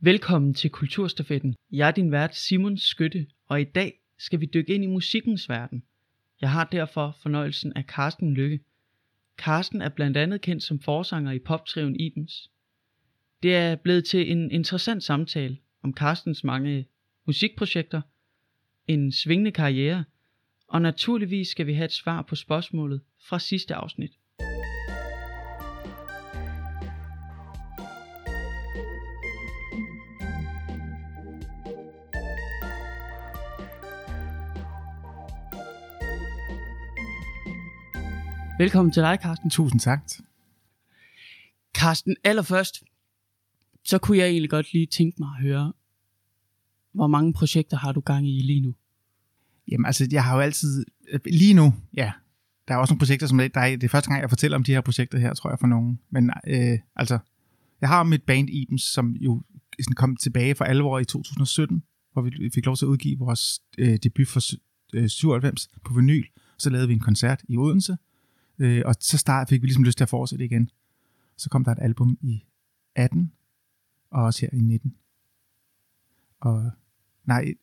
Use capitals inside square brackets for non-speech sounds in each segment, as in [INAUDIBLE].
Velkommen til Kulturstafetten. Jeg er din vært Simon Skytte, og i dag skal vi dykke ind i musikkens verden. Jeg har derfor fornøjelsen af Carsten Lykke. Carsten er blandt andet kendt som forsanger i poptriven Ibens. Det er blevet til en interessant samtale om Carstens mange musikprojekter, en svingende karriere, og naturligvis skal vi have et svar på spørgsmålet fra sidste afsnit. Velkommen til dig, Carsten. Tusind tak. Carsten, allerførst, så kunne jeg egentlig godt lige tænke mig at høre, hvor mange projekter har du gang i lige nu? Jamen altså, jeg har jo altid, lige nu, ja, der er også nogle projekter, som der er, det er første gang, jeg fortæller om de her projekter her, tror jeg, for nogen. Men øh, altså, jeg har mit band Ibens, som jo sådan kom tilbage for alvor i 2017, hvor vi fik lov til at udgive vores øh, debut for øh, 97 på vinyl. Så lavede vi en koncert i Odense, øh, og så start, fik vi ligesom lyst til at fortsætte igen. Så kom der et album i 18, og også her i 19. Og nej,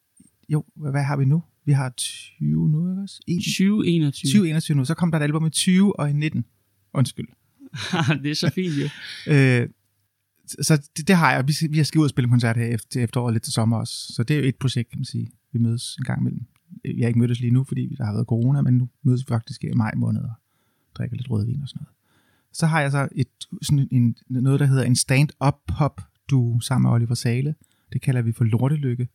jo, hvad har vi nu? Vi har 20 nu, ikke også? 2021. 2021 nu. Så kom der et album i 20 og i 19. Undskyld. [LAUGHS] det er så fint, jo. [LAUGHS] øh, så det, det har jeg. Vi, vi har skal ud og spille en koncert her efter, efteråret lidt til sommer også. Så det er jo et projekt, kan man sige. Vi mødes en gang imellem. Vi har ikke mødtes lige nu, fordi der har været corona, men nu mødes vi faktisk i maj måned og drikker lidt rødvin og sådan noget. Så har jeg så et, sådan en, noget, der hedder en stand-up pop du sammen med Oliver Sale. Det kalder vi for Lortelykke.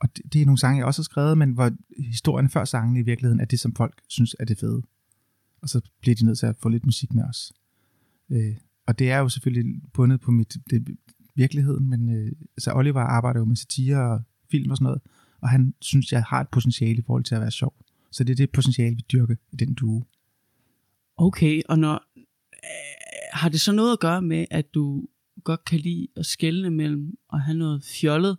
Og det, det er nogle sange, jeg også har skrevet, men hvor historien før sangene i virkeligheden er det, som folk synes er det fede. Og så bliver de nødt til at få lidt musik med os. Øh, og det er jo selvfølgelig bundet på mit det, virkeligheden, men øh, så Oliver arbejder jo med satire og film og sådan noget, og han synes, jeg har et potentiale i forhold til at være sjov. Så det er det potentiale, vi dyrker i den duo. Okay, og når, øh, har det så noget at gøre med, at du godt kan lide at skelne mellem at have noget fjollet,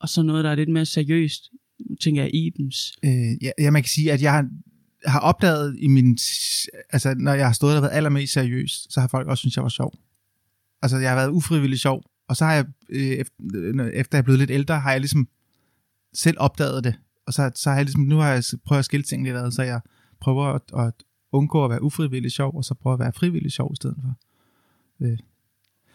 og så noget, der er lidt mere seriøst? Nu tænker jeg Ibens. Øh, ja, ja, man kan sige, at jeg har, har opdaget i min... Altså, når jeg har stået og været allermest seriøs, så har folk også synes jeg var sjov. Altså, jeg har været ufrivillig sjov, og så har jeg, øh, efter, efter jeg er blevet lidt ældre, har jeg ligesom selv opdaget det. Og så, så har jeg ligesom, nu har jeg prøvet at skille tingene lidt ad, så jeg prøver at, at undgå at være ufrivillig sjov, og så prøve at være frivillig sjov i stedet for. Øh.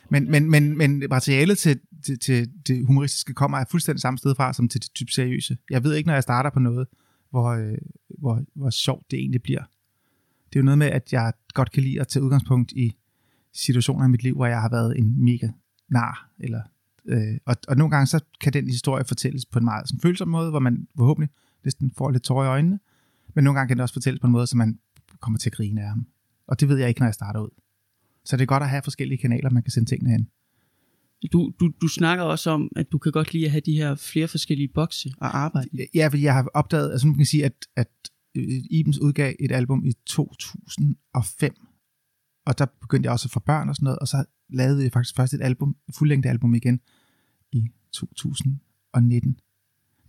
Men, men, men, men materialet til, til, til det humoristiske kommer af fuldstændig samme sted fra, som til det type seriøse. Jeg ved ikke, når jeg starter på noget, hvor, øh, hvor, hvor sjovt det egentlig bliver. Det er jo noget med, at jeg godt kan lide at tage udgangspunkt i situationer i mit liv, hvor jeg har været en mega nar, eller øh, og, og nogle gange så kan den historie fortælles på en meget sådan, følsom måde, hvor man forhåbentlig næsten får lidt tårer i øjnene, men nogle gange kan det også fortælles på en måde, så man kommer til at grine af ham. Og det ved jeg ikke, når jeg starter ud. Så det er godt at have forskellige kanaler, man kan sende tingene hen. Du, du, du snakker også om, at du kan godt lide at have de her flere forskellige bokse at arbejde i. Ja, fordi jeg har opdaget, altså man kan sige, at, at Ibens udgav et album i 2005, og der begyndte jeg også at få børn og sådan noget, og så lavede jeg faktisk først et album, et fuldlængde album igen i 2019.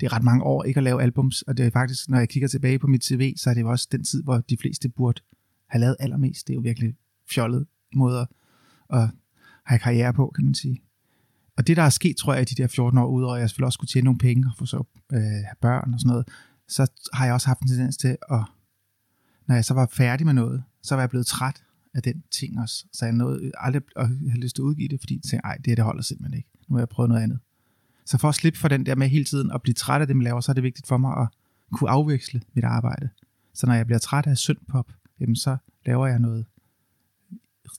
Det er ret mange år ikke at lave albums, og det er faktisk, når jeg kigger tilbage på mit CV, så er det jo også den tid, hvor de fleste burde have lavet allermest. Det er jo virkelig fjollet måder at have karriere på, kan man sige. Og det, der er sket, tror jeg, i de der 14 år, udover at jeg selvfølgelig også skulle tjene nogle penge og få så øh, have børn og sådan noget, så har jeg også haft en tendens til at, når jeg så var færdig med noget, så var jeg blevet træt af den ting også. Så jeg nåede aldrig at have lyst til at udgive det, fordi jeg tænkte, ej, det, det holder simpelthen ikke. Nu har jeg prøvet noget andet. Så for at slippe for den der med hele tiden at blive træt af det, man laver, så er det vigtigt for mig at kunne afveksle mit arbejde. Så når jeg bliver træt af syndpop, jamen så laver jeg noget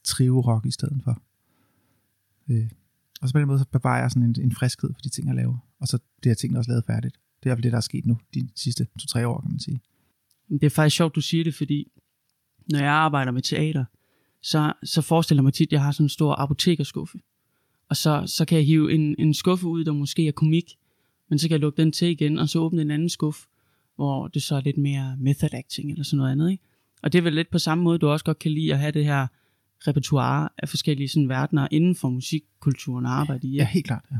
trive-rock i stedet for. Øh. Og så på den måde, så bevarer jeg sådan en, en friskhed for de ting, jeg laver. Og så det tingene også lavet færdigt. Det er det, der er sket nu, de sidste to-tre år, kan man sige. Det er faktisk sjovt, du siger det, fordi når jeg arbejder med teater, så, så forestiller jeg mig tit, at jeg har sådan en stor apotekerskuffe. Og så, så kan jeg hive en, en skuffe ud, der måske er komik, men så kan jeg lukke den til igen, og så åbne en anden skuffe, hvor det så er lidt mere method acting eller sådan noget andet. Ikke? Og det er vel lidt på samme måde, du også godt kan lide at have det her repertoire af forskellige sådan, verdener inden for musikkulturen og arbejde i. Ja, helt klart, ja.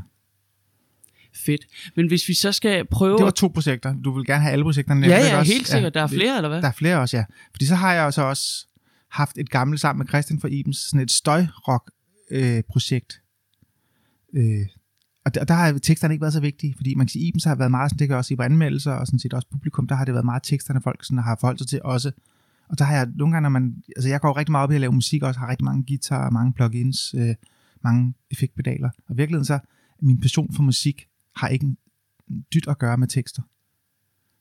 Fedt. Men hvis vi så skal prøve... Det var to projekter. Du vil gerne have alle projekterne. Ja, ja, også, helt sikkert. Ja, der er flere, eller hvad? Der er flere også, ja. Fordi så har jeg så også haft et gammelt sammen med Christian for Ibens, sådan et støjrock-projekt. Øh, Øh, og der, der har teksterne ikke været så vigtige, fordi man kan sige, Ibens har været meget, sådan, det gør også i anmeldelser, og sådan set også publikum, der har det været meget teksterne, folk sådan har forholdt sig til også. Og der har jeg nogle gange, når man, altså jeg går rigtig meget op i at lave musik også, har rigtig mange guitarer, mange plugins, øh, mange effektpedaler. Og i virkeligheden så, min passion for musik har ikke dyt at gøre med tekster.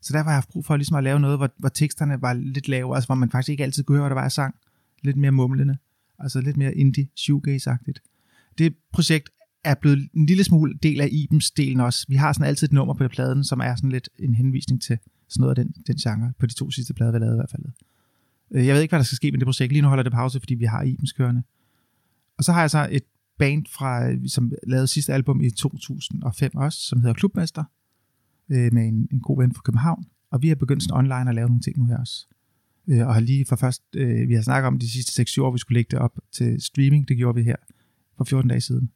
Så derfor har jeg haft brug for ligesom at lave noget, hvor, hvor teksterne var lidt lave, altså hvor man faktisk ikke altid kunne høre, hvad der var, jeg sang. Lidt mere mumlende, altså lidt mere indie, shoegaze-agtigt. Det projekt er blevet en lille smule del af Ibens delen også. Vi har sådan altid et nummer på pladen, som er sådan lidt en henvisning til sådan noget af den, den genre, på de to sidste plader, vi lavede i hvert fald. Øh, jeg ved ikke, hvad der skal ske med det projekt. Lige nu holder det pause, fordi vi har Ibens kørende. Og så har jeg så et band, fra, som lavede sidste album i 2005 også, som hedder Klubmester, øh, med en, en god ven fra København. Og vi har begyndt sådan online at lave nogle ting nu her også. Øh, og har lige for først, vi har snakket om de sidste 6-7 år, vi skulle lægge det op til streaming. Det gjorde vi her for 14 dage siden.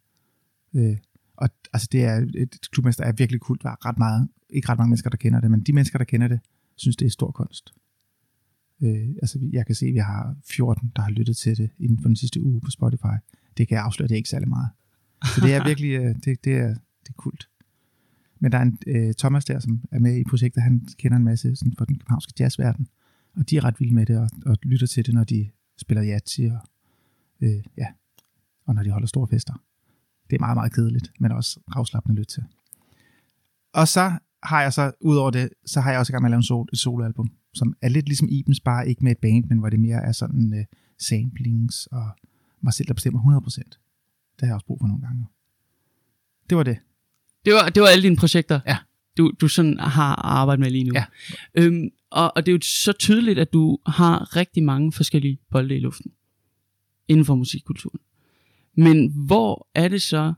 Øh, og altså det er, et klubmester er virkelig kult. Der er ret meget, ikke ret mange mennesker, der kender det, men de mennesker, der kender det, synes, det er stor kunst. Øh, altså jeg kan se, at vi har 14, der har lyttet til det inden for den sidste uge på Spotify. Det kan jeg afsløre, det er ikke særlig meget. Så det er [LAUGHS] virkelig, øh, det, det, er, det er kult. Men der er en øh, Thomas der, som er med i projektet, han kender en masse sådan, for den københavnske jazzverden, og de er ret vilde med det, og, og lytter til det, når de spiller Yatzy, og, øh, ja, og når de holder store fester. Det er meget, meget kedeligt, men også afslappende lytte til. Og så har jeg så, udover det, så har jeg også i gang med at lave en sol, et soloalbum, som er lidt ligesom Ibens, bare ikke med et band, men hvor det mere er sådan uh, samplings og mig selv, der bestemmer 100%. Det har jeg også brug for nogle gange. Det var det. Det var, det var alle dine projekter, ja. du, du sådan har arbejdet med lige nu. Ja. Øhm, og, og det er jo så tydeligt, at du har rigtig mange forskellige bolde i luften inden for musikkulturen. Men hvor er det så,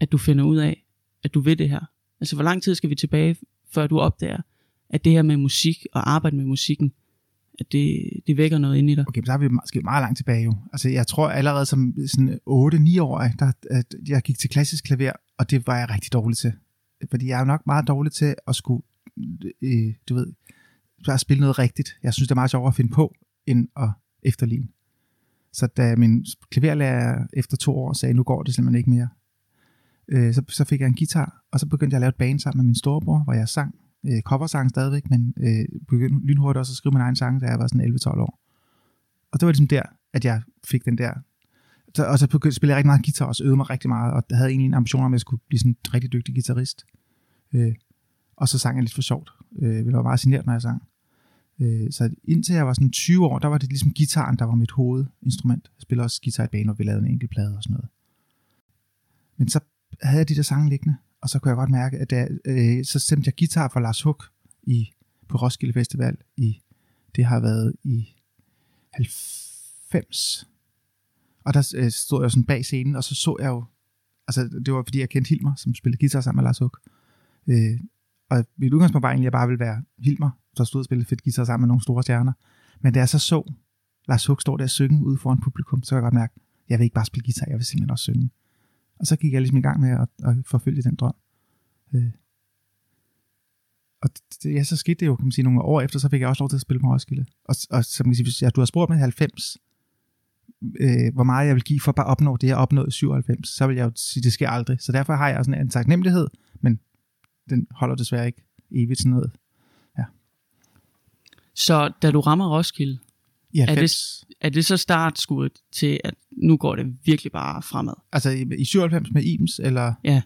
at du finder ud af, at du ved det her? Altså, hvor lang tid skal vi tilbage, før du opdager, at det her med musik og arbejde med musikken, at det, det vækker noget ind i dig? Okay, så har vi måske meget langt tilbage jo. Altså, jeg tror allerede som sådan 8-9 år, der, at jeg gik til klassisk klaver, og det var jeg rigtig dårlig til. Fordi jeg er jo nok meget dårlig til at skulle, øh, du ved, at spille noget rigtigt. Jeg synes, det er meget sjovere at finde på, end at efterligne. Så da min klaverlærer efter to år sagde, nu går det simpelthen ikke mere, øh, så, så fik jeg en guitar, og så begyndte jeg at lave et band sammen med min storebror, hvor jeg sang øh, coversang stadigvæk, men øh, begyndte lynhurtigt også at skrive min egen sang, da jeg var sådan 11-12 år. Og det var ligesom der, at jeg fik den der så, og så begyndte jeg at spille rigtig meget guitar, og så øvede mig rigtig meget, og jeg havde egentlig en ambition om, at jeg skulle blive sådan en rigtig dygtig guitarist. Øh, og så sang jeg lidt for sjovt. Øh, jeg var meget signeret, når jeg sang. Øh, så indtil jeg var sådan 20 år, der var det ligesom gitaren, der var mit hovedinstrument. Jeg spillede også guitar i banen, og vi lavede en enkelt plade og sådan noget. Men så havde jeg de der sange liggende, og så kunne jeg godt mærke, at da, øh, så stemte jeg guitar for Lars Huck i, på Roskilde Festival i, det har været i 90. Og der øh, stod jeg sådan bag scenen, og så så jeg jo, altså det var fordi jeg kendte Hilmer, som spillede guitar sammen med Lars Huck. Øh, og mit udgangspunkt var egentlig, at jeg bare ville være Hilmer, der stod og spillede fedt guitar sammen med nogle store stjerner. Men da jeg så så Lars Hug stå der og synge ude foran publikum, så kan jeg godt mærke, jeg vil ikke bare spille guitar, jeg vil simpelthen også synge. Og så gik jeg ligesom i gang med at, at forfølge den drøm. Øh. Og det, ja, så skete det jo, kan man sige, nogle år efter, så fik jeg også lov til at spille på Roskilde. Og, og som man sige, hvis jeg, du har spurgt mig 90, øh, hvor meget jeg vil give for at bare opnå det, jeg opnåede i 97, så vil jeg jo sige, det sker aldrig. Så derfor har jeg sådan en taknemmelighed, men den holder desværre ikke evigt sådan noget. Ja. Så da du rammer Roskilde, I er, det, er det så startskuddet til, at nu går det virkelig bare fremad? Altså i, i 97 med Ibens, eller? Ja.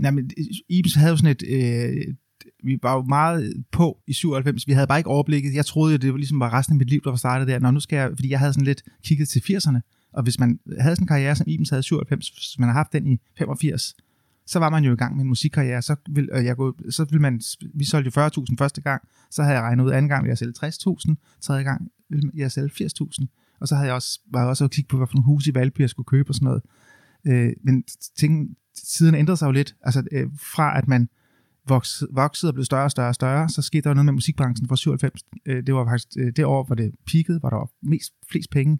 Nej, men Ibens havde jo sådan et, øh, vi var jo meget på i 97, vi havde bare ikke overblikket. Jeg troede, at det var ligesom var resten af mit liv, der var startet der. Nå, nu skal jeg, fordi jeg havde sådan lidt kigget til 80'erne, og hvis man havde sådan en karriere, som Ibens havde i 97, hvis man har haft den i 85, så var man jo i gang med en musikkarriere, så vil, øh, jeg gå, så vil man, vi solgte jo 40.000 første gang, så havde jeg regnet ud anden gang, ville jeg sælge 60.000, tredje gang ville jeg sælge 80.000, og så havde jeg også, var jeg også at kigge på, hvilken hus i Valby jeg skulle købe og sådan noget. Øh, men ting, tiden ændrede sig jo lidt, altså øh, fra at man voksede, voksede og blev større og større og større, så skete der jo noget med musikbranchen fra 97. Øh, det var faktisk øh, det år, hvor det peakede, hvor der var mest, flest penge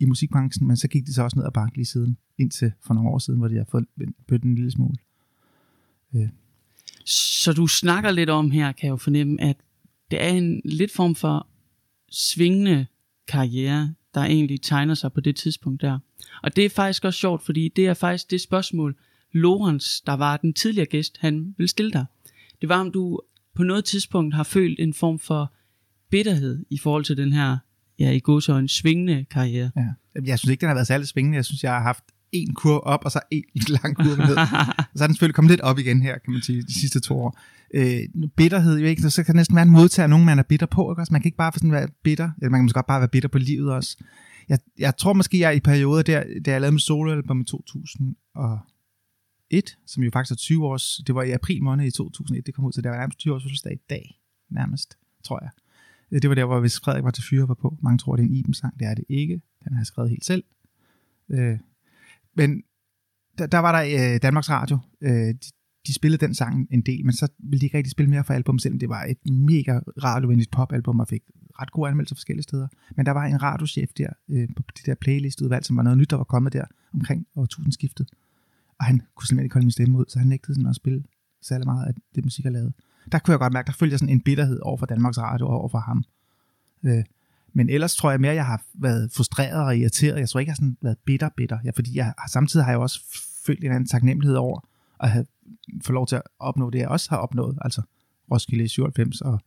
i musikbranchen, men så gik det så også ned ad bakke lige siden, indtil for nogle år siden, hvor de har fået bødt en lille smule. Øh. Så du snakker lidt om her, kan jeg jo fornemme, at det er en lidt form for svingende karriere, der egentlig tegner sig på det tidspunkt der. Og det er faktisk også sjovt, fordi det er faktisk det spørgsmål, Lorenz, der var den tidligere gæst, han vil stille dig. Det var, om du på noget tidspunkt har følt en form for bitterhed i forhold til den her, ja, i en svingende karriere. Ja. Jeg synes ikke, den har været særlig svingende. Jeg synes, jeg har haft en kurve op, og så en [LAUGHS] lang kurve ned. så er den selvfølgelig kommet lidt op igen her, kan man sige, de sidste to år. Øh, bitterhed, jo ikke, så kan det næsten være en modtager nogen, man er bitter på. Ikke? også? man kan ikke bare sådan være bitter, eller man kan måske godt bare være bitter på livet også. Jeg, jeg tror måske, jeg i perioder der, da jeg lavede mit soloalbum i 2001, som jo faktisk er 20 års, det var i april måned i 2001, det kom ud, så det var nærmest 20 års fødselsdag i dag, nærmest, tror jeg. Øh, det var der, hvor hvis Frederik var til fyre var på. Mange tror, det er en Iben-sang. Det er det ikke. Den har jeg skrevet helt selv. Øh, men der, der var der øh, Danmarks Radio. Øh, de, de spillede den sang en del, men så ville de ikke rigtig spille mere for album, selvom det var et mega radiovenligt popalbum, og fik ret gode anmeldelser forskellige steder. Men der var en radiochef der øh, på det der playlistudvalg, som var noget nyt, der var kommet der omkring årtusindskiftet. Og han kunne simpelthen ikke holde min stemme ud, så han nægtede sådan at spille særlig meget af det musik, jeg lavede. Der kunne jeg godt mærke, der følte jeg sådan en bitterhed over for Danmarks Radio og over for ham. Øh, men ellers tror jeg mere, at jeg har været frustreret og irriteret. Jeg tror ikke, jeg har sådan været bitter, bitter. Ja, fordi jeg har, samtidig har jeg også følt en anden taknemmelighed over at have fået lov til at opnå det, jeg også har opnået. Altså Roskilde 97 og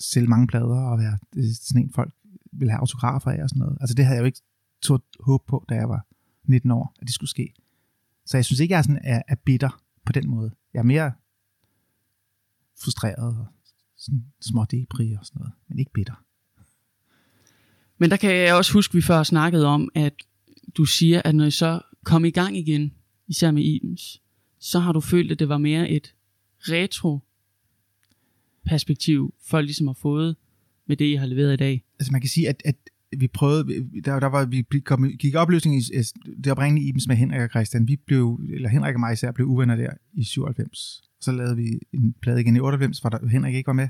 sælge mange plader og være øh, sådan en, folk vil have autografer af og sådan noget. Altså det havde jeg jo ikke tog håb på, da jeg var 19 år, at det skulle ske. Så jeg synes ikke, jeg er, sådan, er, er bitter på den måde. Jeg er mere frustreret og sådan små debris og sådan noget, men ikke bitter. Men der kan jeg også huske, at vi før snakkede om, at du siger, at når I så kom i gang igen, især med Ibens, så har du følt, at det var mere et retro perspektiv, folk ligesom har fået med det, I har leveret i dag. Altså man kan sige, at, at vi prøvede, der, der var, vi kom, gik opløsning i det oprindelige Ibens med Henrik og Christian. Vi blev, eller Henrik og mig især, blev uvenner der i 97. Så lavede vi en plade igen i 98, hvor der, Henrik ikke var med.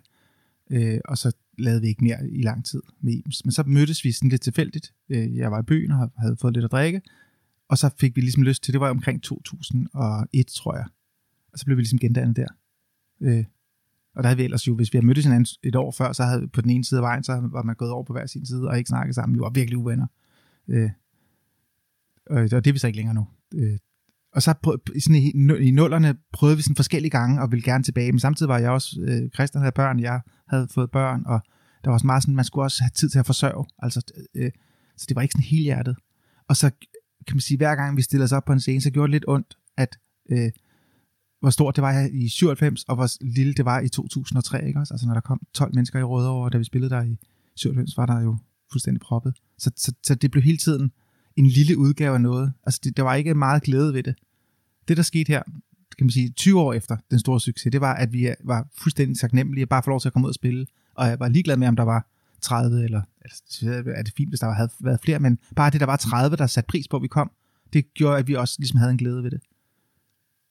Øh, og så lavede vi ikke mere i lang tid med Ibens. Men så mødtes vi sådan lidt tilfældigt. Øh, jeg var i byen og havde fået lidt at drikke. Og så fik vi ligesom lyst til, det var omkring 2001, tror jeg. Og så blev vi ligesom gendannet der. Øh, og der havde vi ellers jo, hvis vi havde mødtes hinanden et år før, så havde på den ene side af vejen, så var man gået over på hver sin side og ikke snakket sammen. Vi var virkelig uvenner. Øh, og det er vi så ikke længere nu. Øh, og så prøv, sådan i, i nullerne prøvede vi sådan forskellige gange og ville gerne tilbage, men samtidig var jeg også, øh, Christian havde børn, jeg havde fået børn, og der var også meget sådan, man skulle også have tid til at forsørge, altså, øh, så det var ikke sådan helt hjertet. Og så kan man sige, hver gang vi stillede os op på en scene, så gjorde det lidt ondt, at øh, hvor stort det var i 97, og hvor lille det var i 2003, ikke også? Altså når der kom 12 mennesker i Rødovre, da vi spillede der i 97, var der jo fuldstændig proppet. Så, så, så det blev hele tiden en lille udgave af noget. Altså det, der var ikke meget glæde ved det. Det der skete her, kan man sige, 20 år efter den store succes, det var, at vi øh, var fuldstændig taknemmelige bare for lov til at komme ud og spille. Og jeg var ligeglad med, om der var 30, eller altså, er det fint, hvis der havde været flere, men bare det, der var 30, der satte pris på, at vi kom, det gjorde, at vi også ligesom havde en glæde ved det.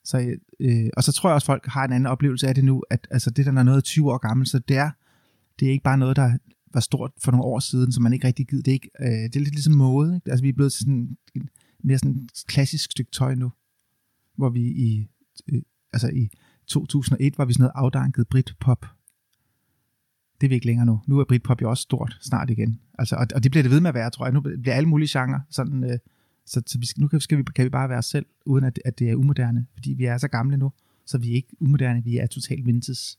Så, øh, og så tror jeg også, folk har en anden oplevelse af det nu, at altså, det der er noget 20 år gammelt, så det er, det er ikke bare noget, der var stort for nogle år siden, som man ikke rigtig gider. Det er, ikke, øh, det er lidt ligesom mode. Ikke? Altså, vi er blevet sådan en mere sådan klassisk stykke tøj nu, hvor vi i, øh, altså i 2001 var vi sådan noget afdanket Britpop. Det er vi ikke længere nu. Nu er Britpop jo også stort snart igen. Altså, og, og det bliver det ved med at være, tror jeg. Nu bliver alle mulige genrer sådan... Øh, så, så vi skal, nu kan, skal vi, kan vi bare være os selv, uden at, at det er umoderne, fordi vi er så gamle nu, så vi er ikke umoderne, vi er totalt vintage.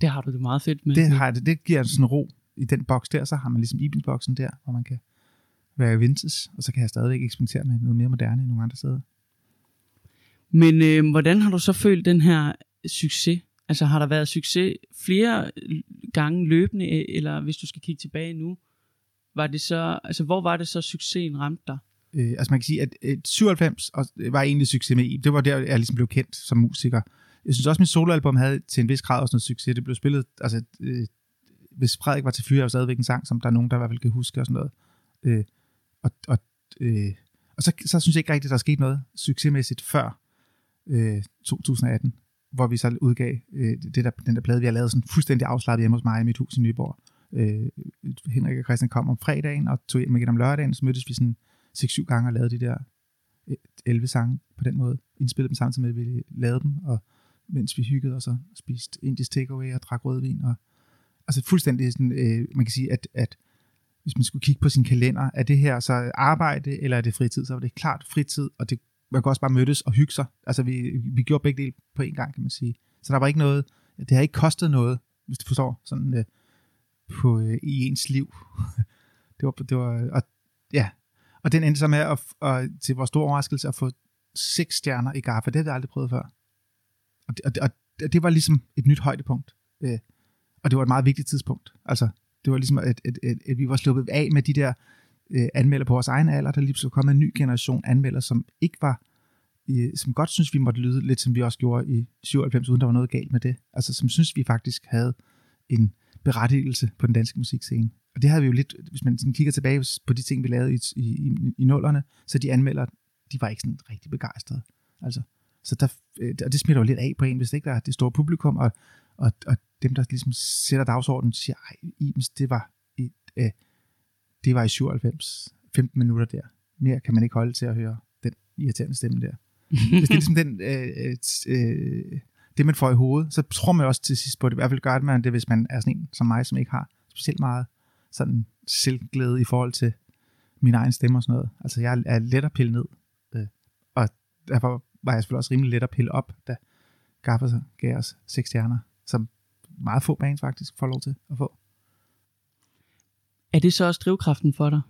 Det har du det meget fedt med. Det, har det, det giver sådan ro i den boks der, så har man ligesom Ibens-boksen der, hvor man kan være vintage, og så kan jeg stadigvæk eksperimentere med noget mere moderne i nogle andre steder. Men øh, hvordan har du så følt den her succes? Altså har der været succes flere gange løbende, eller hvis du skal kigge tilbage nu, var det så, altså hvor var det så succesen ramte dig? Øh, altså man kan sige, at, at 97 var egentlig succes med Det var der, jeg ligesom blev kendt som musiker. Jeg synes også, at min soloalbum havde til en vis grad også noget succes. Det blev spillet, altså øh, hvis Frederik var til fyre, var stadigvæk en sang, som der er nogen, der i hvert fald kan huske og sådan noget. Øh, og og, øh, og så, så synes jeg ikke rigtigt, at der er sket noget succesmæssigt før øh, 2018, hvor vi så udgav øh, det der, den der plade, vi har lavet sådan fuldstændig afslappet hjemme hos mig i mit hus i Nyborg øh, Henrik og Christian kom om fredagen, og tog hjem igen om lørdagen, så mødtes vi sådan 6-7 gange og lavede de der øh, 11 sange på den måde. Indspillede dem samtidig med, at vi lavede dem, og mens vi hyggede, og så spiste indisk takeaway og drak rødvin. Og, altså fuldstændig sådan, øh, man kan sige, at, at hvis man skulle kigge på sin kalender, er det her så arbejde, eller er det fritid? Så var det klart fritid, og det man kunne også bare mødes og hygge sig. Altså, vi, vi gjorde begge dele på en gang, kan man sige. Så der var ikke noget, det har ikke kostet noget, hvis du forstår, sådan øh, på, øh, i ens liv. [LAUGHS] det var, det var, og, ja, og den endte så med at, og, til vores store overraskelse at få seks stjerner i Gaffa. Det havde jeg aldrig prøvet før. Og det, og, og det var ligesom et nyt højdepunkt. Øh, og det var et meget vigtigt tidspunkt. Altså, det var ligesom, at, at, at, at vi var sluppet af med de der øh, anmelder på vores egen alder. Der lige så kom en ny generation anmelder, som ikke var, øh, som godt synes, vi måtte lyde lidt, som vi også gjorde i 97, uden der var noget galt med det. Altså, som synes, vi faktisk havde en berettigelse på den danske musikscene. Og det havde vi jo lidt, hvis man sådan kigger tilbage på de ting, vi lavede i, i, i, i nullerne, så de anmelder, de var ikke sådan rigtig begejstrede. Altså, så der, øh, og det smitter jo lidt af på en, hvis det ikke der er det store publikum, og, og, og dem, der ligesom sætter dagsordenen, siger, ej, Ibens, det var, i, øh, det var i 97, 15 minutter der. Mere kan man ikke holde til at høre den irriterende stemme der. [LAUGHS] Hvis det er ligesom den, øh, øh, det, man får i hovedet, så tror man også til sidst på det. I hvert fald gør man det, hvis man er sådan en som mig, som ikke har specielt meget sådan selvglæde i forhold til min egen stemme og sådan noget. Altså, jeg er let at pille ned. Øh, og derfor var jeg selvfølgelig også rimelig let at pille op, da Gaffer gav os seks stjerner, som meget få bands faktisk får lov til at få. Er det så også drivkraften for dig?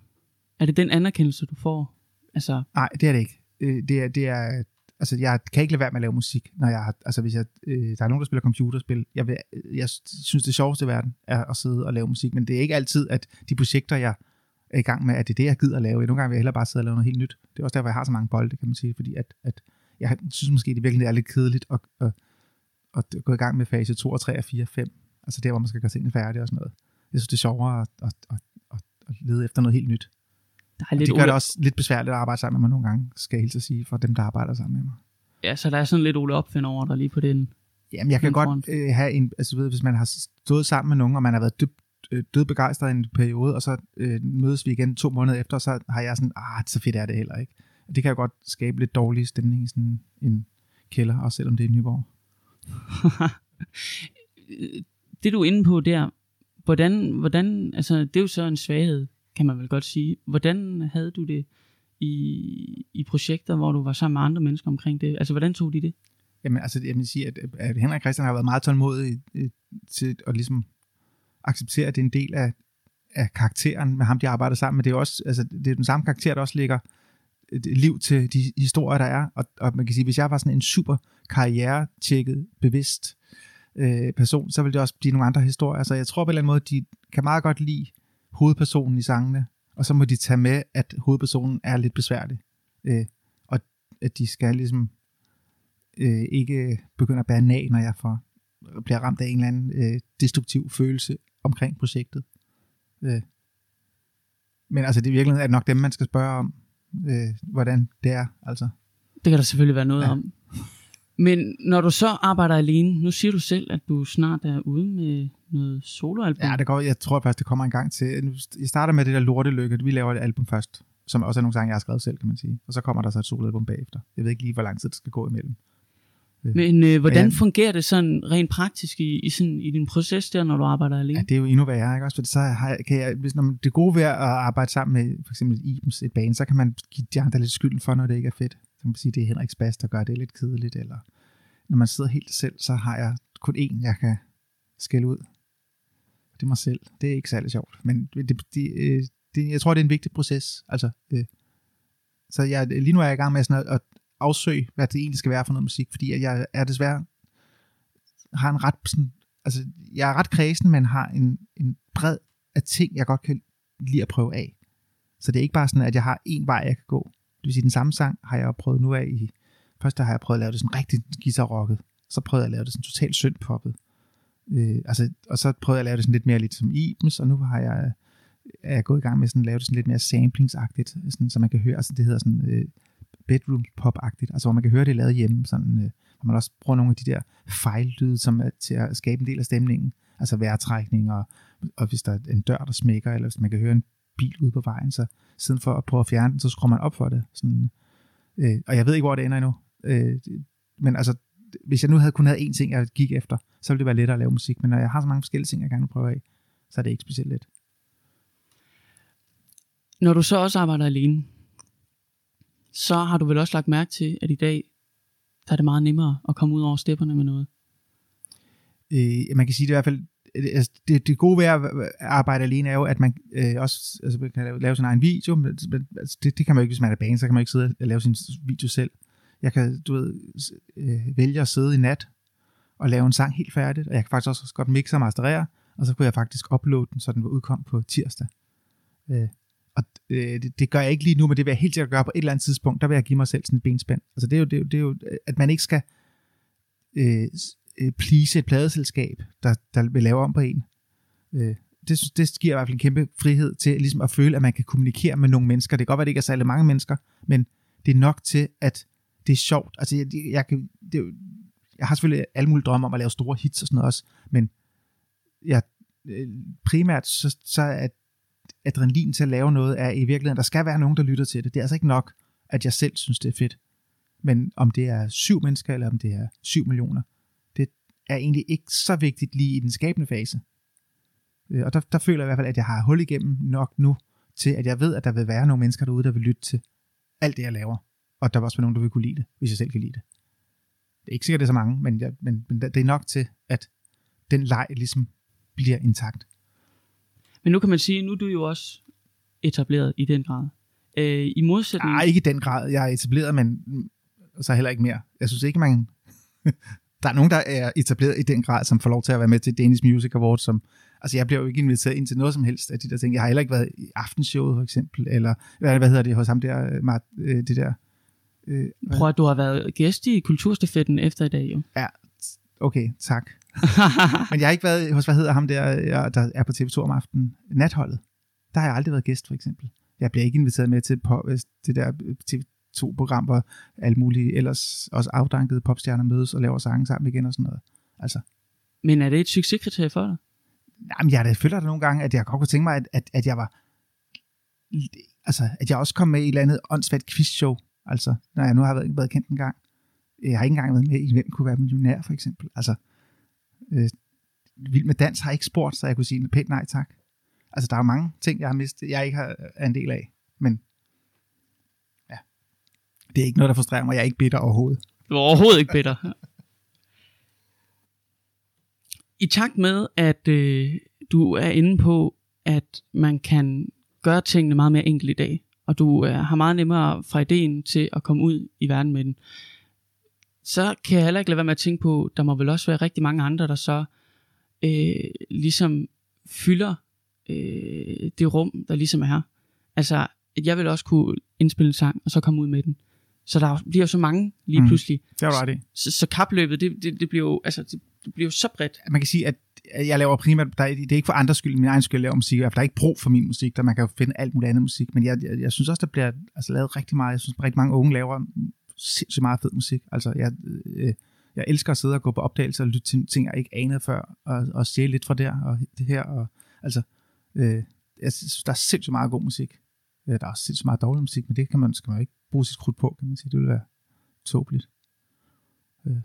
Er det den anerkendelse, du får? Altså... Nej, det er det ikke. Øh, det er, det er, altså jeg kan ikke lade være med at lave musik, når jeg har, altså hvis jeg, øh, der er nogen, der spiller computerspil. Jeg, vil, jeg synes, det sjoveste i verden er at sidde og lave musik, men det er ikke altid, at de projekter, jeg er i gang med, at det er det, jeg gider at lave. Nogle gange vil jeg hellere bare sidde og lave noget helt nyt. Det er også derfor, jeg har så mange bolde, kan man sige, fordi at, at jeg synes måske, det virkelig er lidt kedeligt at, at, at gå i gang med fase 2 og 3 og 4 og 5. Altså der, hvor man skal gøre tingene færdige og sådan noget. Jeg synes, det er sjovere at, at, at, at, at lede efter noget helt nyt. Der er lidt det gør det også lidt besværligt at arbejde sammen med mig nogle gange, skal jeg helt sige, for dem, der arbejder sammen med mig. Ja, så der er sådan lidt Ole Opfind over der lige på den. Jamen, jeg kan godt øh, have en, altså ved, hvis man har stået sammen med nogen, og man har været dybt øh, død begejstret i en periode, og så øh, mødes vi igen to måneder efter, så har jeg sådan, ah, så fedt er det heller ikke. Det kan jo godt skabe lidt dårlig stemning i sådan en kælder, også selvom det er Nyborg. [LAUGHS] det du er inde på der, hvordan, hvordan, altså det er jo så en svaghed, kan man vel godt sige. Hvordan havde du det i, i projekter, hvor du var sammen med andre mennesker omkring det? Altså hvordan tog de det? Jamen altså, jeg vil sige, at, at Henrik Christian har været meget tålmodig øh, til at ligesom acceptere, at det er en del af, af karakteren med ham, de arbejder sammen med. Det er også, altså, det er den samme karakter, der også ligger liv til de historier, der er. Og, og man kan sige, hvis jeg var sådan en super karriere-tjekket, bevidst øh, person, så ville det også blive nogle andre historier. Så jeg tror på en eller anden måde, de kan meget godt lide hovedpersonen i sangene, og så må de tage med, at hovedpersonen er lidt besværlig. Øh, og at de skal ligesom øh, ikke begynde at bære nag, når jeg får, bliver ramt af en eller anden øh, destruktiv følelse omkring projektet. Øh. Men altså, det er virkelig nok dem, man skal spørge om, øh, hvordan det er. Altså. Det kan der selvfølgelig være noget ja. om. Men når du så arbejder alene, nu siger du selv, at du snart er ude med noget soloalbum. Ja, det går, jeg tror først, det kommer en gang til. Jeg starter med det der lortelykke. Vi laver et album først, som også er nogle sange, jeg har skrevet selv, kan man sige. Og så kommer der så et soloalbum bagefter. Jeg ved ikke lige, hvor lang tid det skal gå imellem. Men øh, hvordan ja, fungerer det sådan rent praktisk i, i, sådan, i din proces der, når du arbejder alene? Ja, det er jo endnu værre, ikke? Også fordi så har jeg, kan jeg, hvis, når man, det gode ved at arbejde sammen med for eksempel Ibens et bane, så kan man give de andre lidt skylden for, når det ikke er fedt. Så kan man sige, det er Henriks Bas, der gør det lidt kedeligt, eller når man sidder helt selv, så har jeg kun én, jeg kan skælde ud. Det er mig selv. Det er ikke særlig sjovt, men det, det, øh, det, jeg tror, det er en vigtig proces. Altså, øh, så jeg, lige nu er jeg i gang med sådan at, at afsøge, hvad det egentlig skal være for noget musik, fordi jeg er desværre har en ret sådan, altså jeg er ret kredsen, men har en, en bred af ting, jeg godt kan lide at prøve af. Så det er ikke bare sådan, at jeg har en vej, jeg kan gå. Det vil sige, den samme sang har jeg prøvet nu af i, først der har jeg prøvet at lave det sådan rigtig guitarrocket, så prøvede jeg at lave det sådan totalt syndpoppet. Øh, altså, og så prøvede jeg at lave det sådan lidt mere lidt som Ibens, og nu har jeg, er jeg gået i gang med sådan at lave det sådan lidt mere samplingsagtigt, sådan, så man kan høre, altså det hedder sådan øh, bedroom pop-agtigt, altså hvor man kan høre det lavet hjemme, sådan, øh, hvor man også bruger nogle af de der fejllyde, som er til at skabe en del af stemningen, altså vejrtrækning, og, og hvis der er en dør, der smækker, eller hvis man kan høre en bil ude på vejen, så siden for at prøve at fjerne den, så skruer man op for det. Sådan, øh, og jeg ved ikke, hvor det ender endnu. Øh, men altså, hvis jeg nu havde kun havde én ting, jeg gik efter, så ville det være lettere at lave musik. Men når jeg har så mange forskellige ting, jeg gerne vil prøve af, så er det ikke specielt let. Når du så også arbejder alene, så har du vel også lagt mærke til, at i dag, der er det meget nemmere at komme ud over stepperne med noget. Øh, man kan sige det i hvert fald, øh, altså, det, det gode ved at arbejde alene er jo, at man øh, også altså, man kan lave sin egen video. Men, altså, det, det kan man jo ikke, hvis man er bange, så kan man ikke sidde og lave sin video selv. Jeg kan, du ved, øh, vælge at sidde i nat og lave en sang helt færdigt, og jeg kan faktisk også godt mixe og masterere, og så kunne jeg faktisk uploade den, så den var udkom på tirsdag. Øh, og øh, det, det gør jeg ikke lige nu, men det vil jeg helt sikkert gøre på et eller andet tidspunkt. Der vil jeg give mig selv sådan et benspænd. Altså det er jo, det er jo, det er jo at man ikke skal øh, øh please et pladeselskab, der, der vil lave om på en. Øh, det, det giver i hvert fald en kæmpe frihed til ligesom at føle, at man kan kommunikere med nogle mennesker. Det kan godt være, at det ikke er særlig mange mennesker, men det er nok til, at det er sjovt. Altså, jeg, jeg, kan, det, er jo, jeg har selvfølgelig alle mulige drømme om at lave store hits og sådan noget også, men jeg, øh, primært så, så er adrenalin til at lave noget, er i virkeligheden, der skal være nogen, der lytter til det. Det er altså ikke nok, at jeg selv synes, det er fedt. Men om det er syv mennesker, eller om det er syv millioner, det er egentlig ikke så vigtigt lige i den skabende fase. Øh, og der, der føler jeg i hvert fald, at jeg har hul igennem nok nu, til at jeg ved, at der vil være nogle mennesker derude, der vil lytte til alt det, jeg laver. Og der vil også være nogen, der vil kunne lide det, hvis jeg selv kan lide det. Det er ikke sikkert, det er så mange, men, jeg, men, men det er nok til, at den leg ligesom bliver intakt. Men nu kan man sige, nu er du jo også etableret i den grad. Øh, I modsætning... Nej, ikke i den grad. Jeg er etableret, men så heller ikke mere. Jeg synes ikke, man... [LAUGHS] der er nogen, der er etableret i den grad, som får lov til at være med til Danish Music Awards, som Altså, jeg bliver jo ikke inviteret ind til noget som helst af de der ting. Jeg har heller ikke været i aftenshowet, for eksempel, eller hvad, hvad hedder det hos ham der, Mart, øh, det der... Øh, Prøv at du har været gæst i Kulturstafetten efter i dag, jo. Ja, okay, tak. [LAUGHS] Men jeg har ikke været hos, hvad hedder ham der, der er på TV2 om aftenen, Natholdet. Der har jeg aldrig været gæst, for eksempel. Jeg bliver ikke inviteret med til på, øh, det der TV2-program, hvor alle mulige ellers også afdankede popstjerner mødes og laver sange sammen igen og sådan noget. Altså. Men er det et succeskriterie for dig? Jamen, jeg, føler det nogle gange, at jeg godt kunne tænke mig, at, at, at jeg var... Altså, at jeg også kom med i et eller andet åndssvagt quizshow. Altså, når jeg nu har været, været kendt en gang. Jeg har ikke engang været med i, hvem kunne være millionær, for eksempel. Altså, øh, Vild med Dans har ikke spurgt, så jeg kunne sige pænt nej tak. Altså, der er mange ting, jeg har mistet, jeg ikke har, er en del af. Men ja, det er ikke noget, der frustrerer mig. Jeg er ikke bitter overhovedet. Du er overhovedet ikke bitter. I takt med, at øh, du er inde på, at man kan gøre tingene meget mere enkelt i dag, og du øh, har meget nemmere fra ideen til at komme ud i verden med den, så kan jeg heller ikke lade være med at tænke på, der må vel også være rigtig mange andre, der så øh, ligesom fylder øh, det rum, der ligesom er her. Altså, at jeg vil også kunne indspille en sang, og så komme ud med den. Så der bliver jo så mange lige mm. pludselig. Det er det. Så, så kapløbet, det, det, det bliver jo, altså, det, det bliver jo så bredt. Man kan sige, at jeg laver primært, der, det er ikke for andres skyld, min egen skyld, jeg laver musik, der er ikke brug for min musik, der man kan jo finde alt muligt andet musik, men jeg, jeg, jeg synes også, der bliver altså, lavet rigtig meget, jeg synes rigtig mange unge laver sindssygt meget fed musik. Altså, jeg, øh, jeg elsker at sidde og gå på opdagelser og lytte til ting, jeg ikke anede før, og, og se lidt fra der og det her. Og, altså, øh, jeg synes, der er sindssygt meget god musik. Ja, der er også sindssygt meget dårlig musik, men det kan man, skal man jo ikke bruge sit krudt på, kan man sige. Det vil være tåbeligt. Øh.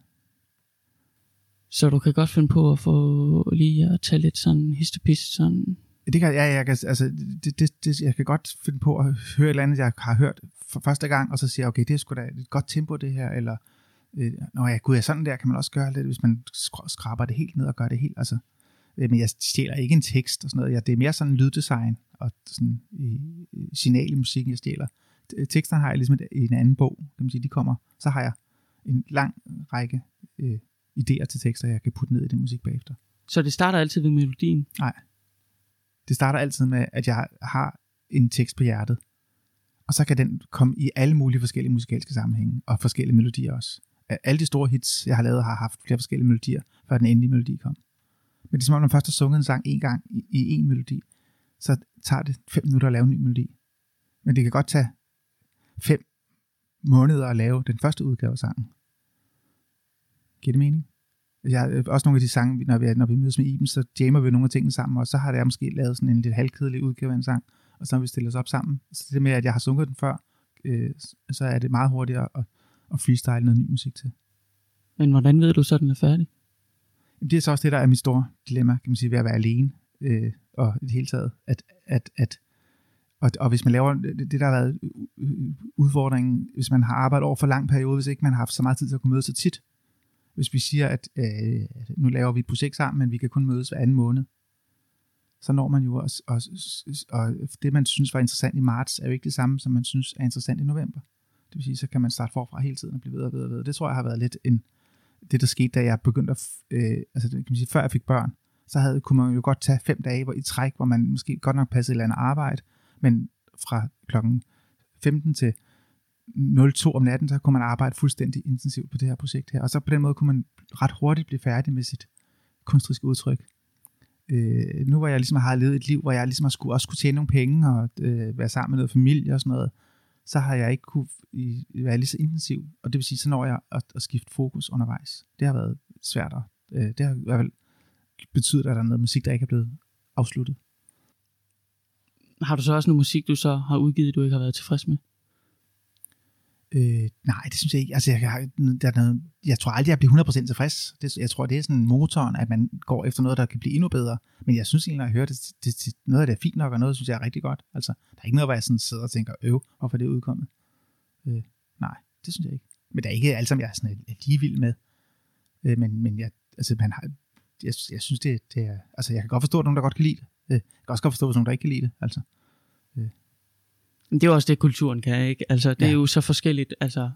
Så du kan godt finde på at få lige at tage lidt sådan histopist, sådan det kan, ja, jeg, kan, altså, det, det, det, jeg kan godt finde på at høre et eller andet, jeg har hørt for første gang, og så siger jeg, okay, det er sgu da et godt tempo det her, eller, øh, nå ja, gud, ja, sådan der kan man også gøre det, hvis man skraber det helt ned og gør det helt, altså, øh, men jeg stjæler ikke en tekst og sådan noget, ja, det er mere sådan lyddesign og sådan i, signal i musikken, jeg stjæler. Teksterne har jeg ligesom i en anden bog, kan man sige, de kommer, så har jeg en lang række øh, idéer til tekster, jeg kan putte ned i den musik bagefter. Så det starter altid ved melodien? Nej, det starter altid med, at jeg har en tekst på hjertet. Og så kan den komme i alle mulige forskellige musikalske sammenhænge, og forskellige melodier også. Alle de store hits, jeg har lavet, har haft flere forskellige melodier, før den endelige melodi kom. Men det er som om, når man først har sunget en sang en gang i, i en melodi, så tager det fem minutter at lave en ny melodi. Men det kan godt tage fem måneder at lave den første udgave af sangen. Giver det mening? Jeg, øh, også nogle af de sange, når vi, når vi mødes med Iben, så jammer vi nogle af tingene sammen, og så har jeg måske lavet sådan en lidt halvkedelig udgave af en sang, og så har vi stillet os op sammen. Så det med, at jeg har sunget den før, øh, så er det meget hurtigere at, at freestyle noget ny musik til. Men hvordan ved du så, at den er færdig? Jamen, det er så også det, der er mit store dilemma, kan man sige, ved at være alene, øh, og i det hele taget, at, at, at og, og hvis man laver det, det der har været udfordringen, hvis man har arbejdet over for lang periode, hvis ikke man har haft så meget tid til at kunne møde så tit. Hvis vi siger, at øh, nu laver vi et projekt sammen, men vi kan kun mødes hver anden måned, så når man jo også, og, og det man synes var interessant i marts, er jo ikke det samme, som man synes er interessant i november. Det vil sige, så kan man starte forfra hele tiden og blive ved og ved og ved. Det tror jeg har været lidt en, det, der skete, da jeg begyndte at, øh, altså kan man sige, før jeg fik børn, så havde, kunne man jo godt tage fem dage hvor, i træk, hvor man måske godt nok passede et eller andet arbejde, men fra klokken 15 til 02 om natten, så kunne man arbejde fuldstændig intensivt på det her projekt her. Og så på den måde kunne man ret hurtigt blive færdig med sit kunstneriske udtryk. Øh, nu hvor jeg ligesom har levet et liv, hvor jeg ligesom har skulle, også skulle tjene nogle penge og øh, være sammen med noget familie og sådan noget, så har jeg ikke kunne i, være lige så intensiv. Og det vil sige, så når jeg at, at skifte fokus undervejs. Det har været svært. Øh, det har i hvert fald betydet, at der er noget musik, der ikke er blevet afsluttet. Har du så også noget musik, du så har udgivet, du ikke har været tilfreds med? Øh, nej, det synes jeg ikke. Altså, jeg, jeg, der er noget, jeg tror aldrig, jeg bliver 100% tilfreds. Det, jeg tror, det er sådan motoren, at man går efter noget, der kan blive endnu bedre. Men jeg synes egentlig, når jeg hører det, det, det, noget af det er fint nok, og noget synes jeg er rigtig godt. Altså, der er ikke noget, hvor jeg sådan sidder og tænker, øv, hvorfor er det udkommet? Øh, nej, det synes jeg ikke. Men der er ikke alt, som jeg er, sådan, er lige vild med. Øh, men, men jeg, altså, man har, jeg, jeg synes, det, det er... Altså, jeg kan godt forstå, at nogen, der godt kan lide det. Øh, jeg kan også godt forstå, at nogen, der ikke kan lide det. Altså. Det er også det, kulturen kan, ikke? Altså, det ja. er jo så forskelligt, altså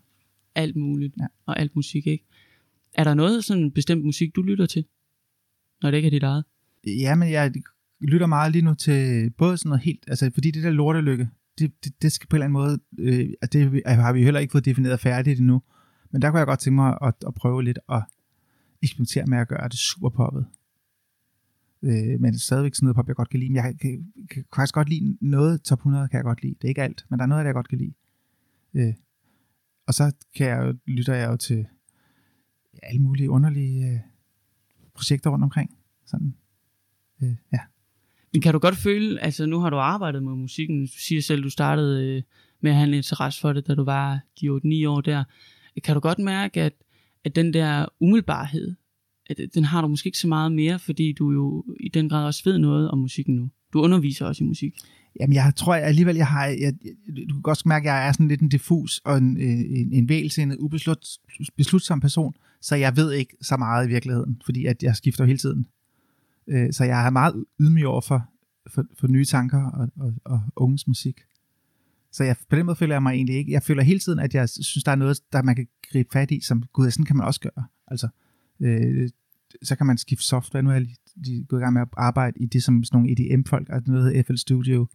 alt muligt, ja. og alt musik, ikke? Er der noget sådan bestemt musik, du lytter til, når det ikke er dit eget? Ja, men jeg lytter meget lige nu til både sådan noget helt, altså fordi det der lortelykke, det, det, det skal på en eller anden måde, øh, det har vi heller ikke fået defineret færdigt endnu, men der kunne jeg godt tænke mig at, at prøve lidt at eksperimentere med at gøre det super poppet. Øh, men stadigvæk sådan noget pop, jeg godt kan lide. Men jeg kan, kan, kan faktisk godt lide noget top 100, kan jeg godt lide. Det er ikke alt, men der er noget jeg godt kan lide. Øh, og så kan jeg jo, lytter jeg jo til ja, alle mulige underlige øh, projekter rundt omkring. Sådan, øh, ja. Men kan du godt føle, altså nu har du arbejdet med musikken, du siger selv, du startede øh, med at have en interesse for det, da du var de 8-9 år der. Kan du godt mærke, at, at den der umiddelbarhed, at øh, den har du måske ikke så meget mere, fordi du jo i den grad også ved noget om musikken nu. Du underviser også i musik. Jamen, jeg tror jeg alligevel, jeg har, jeg, du kan godt mærke, at jeg er sådan lidt en diffus og en, øh, en, en vælsindet, ubeslut, person, så jeg ved ikke så meget i virkeligheden, fordi at jeg skifter hele tiden. Øh, så jeg er meget ydmyg over for, for, for nye tanker og, og, og unges musik. Så jeg, på den måde føler jeg mig egentlig ikke. Jeg føler hele tiden, at jeg synes, der er noget, der man kan gribe fat i, som, gud, sådan kan man også gøre. Altså, øh, så kan man skifte software. Nu er jeg lige, lige gået i gang med at arbejde i det, som sådan nogle EDM-folk, og altså noget hedder FL Studio,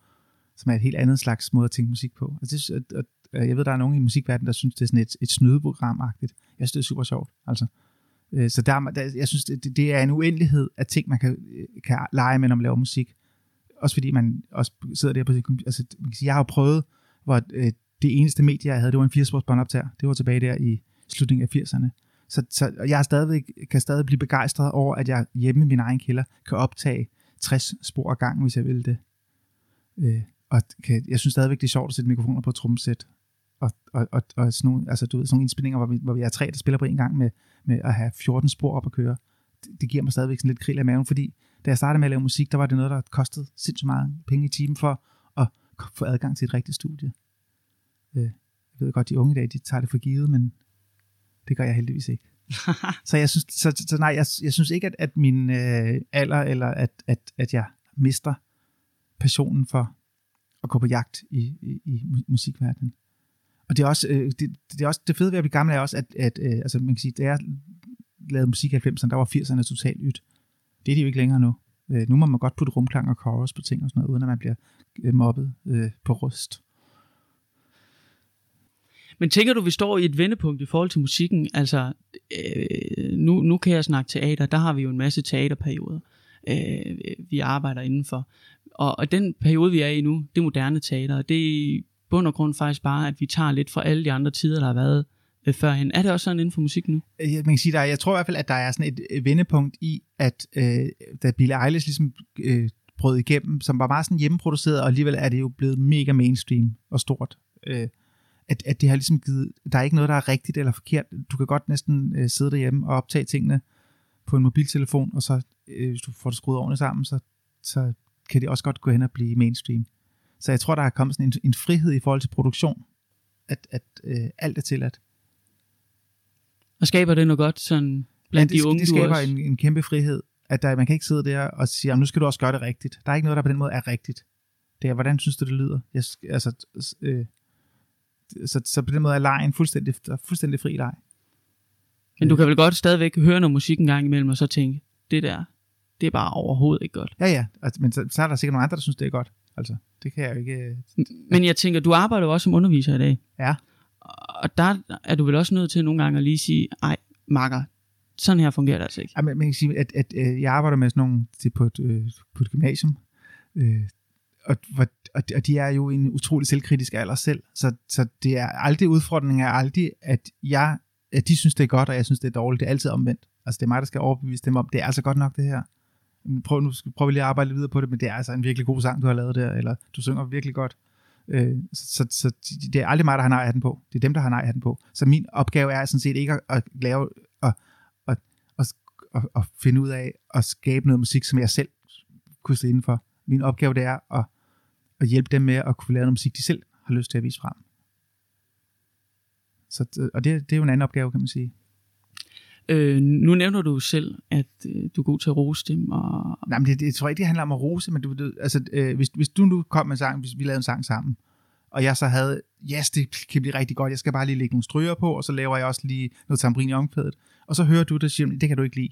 som er et helt andet slags måde at tænke musik på. Altså det, og, og jeg ved, der er nogen i musikverdenen, der synes, det er sådan et, et snydeprogram-agtigt. Jeg synes, det er super sjovt. Altså. Øh, så der, der, jeg synes, det, det er en uendelighed af ting, man kan, øh, kan lege med, når man laver musik. Også fordi man også sidder der på sin computer. Altså, man kan sige, jeg har jo prøvet, hvor øh, det eneste medie, jeg havde, det var en 80 båndoptager. Det var tilbage der i slutningen af 80'erne. Så, så jeg stadig, kan stadig blive begejstret over, at jeg hjemme i min egen kælder kan optage 60 spor ad gang, hvis jeg vil det. Øh, og kan, jeg synes stadigvæk, det er sjovt at sætte mikrofoner på et tromsæt. Og, og, og, og sådan, nogle, altså, du ved, sådan nogle indspillinger, hvor vi, hvor vi er tre, der spiller på en gang med, med at have 14 spor op at køre. Det, det giver mig stadigvæk sådan lidt krill af maven, fordi da jeg startede med at lave musik, der var det noget, der kostede sindssygt meget penge i timen for at få adgang til et rigtigt studie. Øh, jeg ved godt, de unge i dag, de tager det for givet, men det gør jeg heldigvis ikke. [LAUGHS] så jeg synes, så, så nej, jeg, jeg synes ikke, at, at min øh, alder, eller at, at, at jeg mister passionen for at gå på jagt i, i, i musikverdenen. Og det er også, øh, det, det, er også det fede ved at blive gammel er også, at, at øh, altså man kan sige, da jeg lavede musik i 90'erne, der var 80'erne totalt ydt. Det er de jo ikke længere nu. Øh, nu må man godt putte rumklang og chorus på ting og sådan noget, uden at man bliver øh, mobbet øh, på rust. Men tænker du, vi står i et vendepunkt i forhold til musikken? Altså, øh, nu, nu kan jeg snakke teater, der har vi jo en masse teaterperioder, øh, vi arbejder indenfor. Og, og den periode, vi er i nu, det er moderne teater, og det er i bund og grund faktisk bare, at vi tager lidt fra alle de andre tider, der har været øh, førhen. Er det også sådan inden for musik nu? Øh, man kan sige, der jeg tror i hvert fald, at der er sådan et, et vendepunkt i, at øh, da Billie Eilish ligesom øh, brød igennem, som var meget sådan hjemmeproduceret, og alligevel er det jo blevet mega mainstream og stort. Øh, at, at det har ligesom givet, der er ikke noget, der er rigtigt eller forkert. Du kan godt næsten øh, sidde derhjemme og optage tingene på en mobiltelefon, og så, øh, hvis du får det skruet ordentligt sammen, så, så kan det også godt gå hen og blive mainstream. Så jeg tror, der er kommet sådan en, en frihed i forhold til produktion, at, at øh, alt er tilladt. Og skaber det noget godt sådan blandt ja, det, de unge, det skaber en, en kæmpe frihed, at der, man kan ikke sidde der og sige, "Jamen, nu skal du også gøre det rigtigt. Der er ikke noget, der på den måde er rigtigt. Det er, hvordan synes du, det lyder? Jeg, altså, øh, så, så på den måde er lejen fuldstændig, fuldstændig fri leg. Men du kan vel godt stadigvæk høre noget musik en gang imellem, og så tænke, det der, det er bare overhovedet ikke godt. Ja, ja, altså, men så, så er der sikkert nogle andre, der synes, det er godt. Altså, det kan jeg jo ikke... øh, Men jeg tænker, du arbejder jo også som underviser i dag. Ja. Og der er du vel også nødt til nogle gange at lige sige, ej, makker, sådan her fungerer det altså ikke. Ja, men man kan sige, at, at, at jeg arbejder med sådan nogle til på et, øh, på et gymnasium, øh, og, og, de- og de er jo i en utrolig selvkritisk alder selv, så, så det er aldrig, udfordringen er aldrig, at jeg, at de synes, det er godt, og jeg synes, det er dårligt. Det er altid omvendt. Altså, det er mig, der skal overbevise dem om, det er altså godt nok, det her. Prøv, nu skal- prøver vi lige at arbejde videre på det, men det er altså en virkelig god sang, du har lavet der, eller du synger virkelig godt. Øh, så, så det er aldrig mig, der har nej den på. Det er dem, der har nej den på. Så min opgave er sådan set ikke at, at lave at, at, at, at, at finde ud af at skabe noget musik, som jeg selv kunne stå indenfor. Min opgave det er at, at hjælpe dem med at kunne lave noget musik, de selv har lyst til at vise frem. Så, og det, det er jo en anden opgave, kan man sige. Øh, nu nævner du selv, at øh, du er god til at rose dem, og Nej, men det, det, jeg tror ikke, det handler om at rose, men du, du, altså, øh, hvis, hvis du nu kom med en sang, hvis vi lavede en sang sammen, og jeg så havde, yes, det kan blive rigtig godt, jeg skal bare lige lægge nogle stryger på, og så laver jeg også lige noget tambrin i omkvædet, og så hører du det og siger, det kan du ikke lide.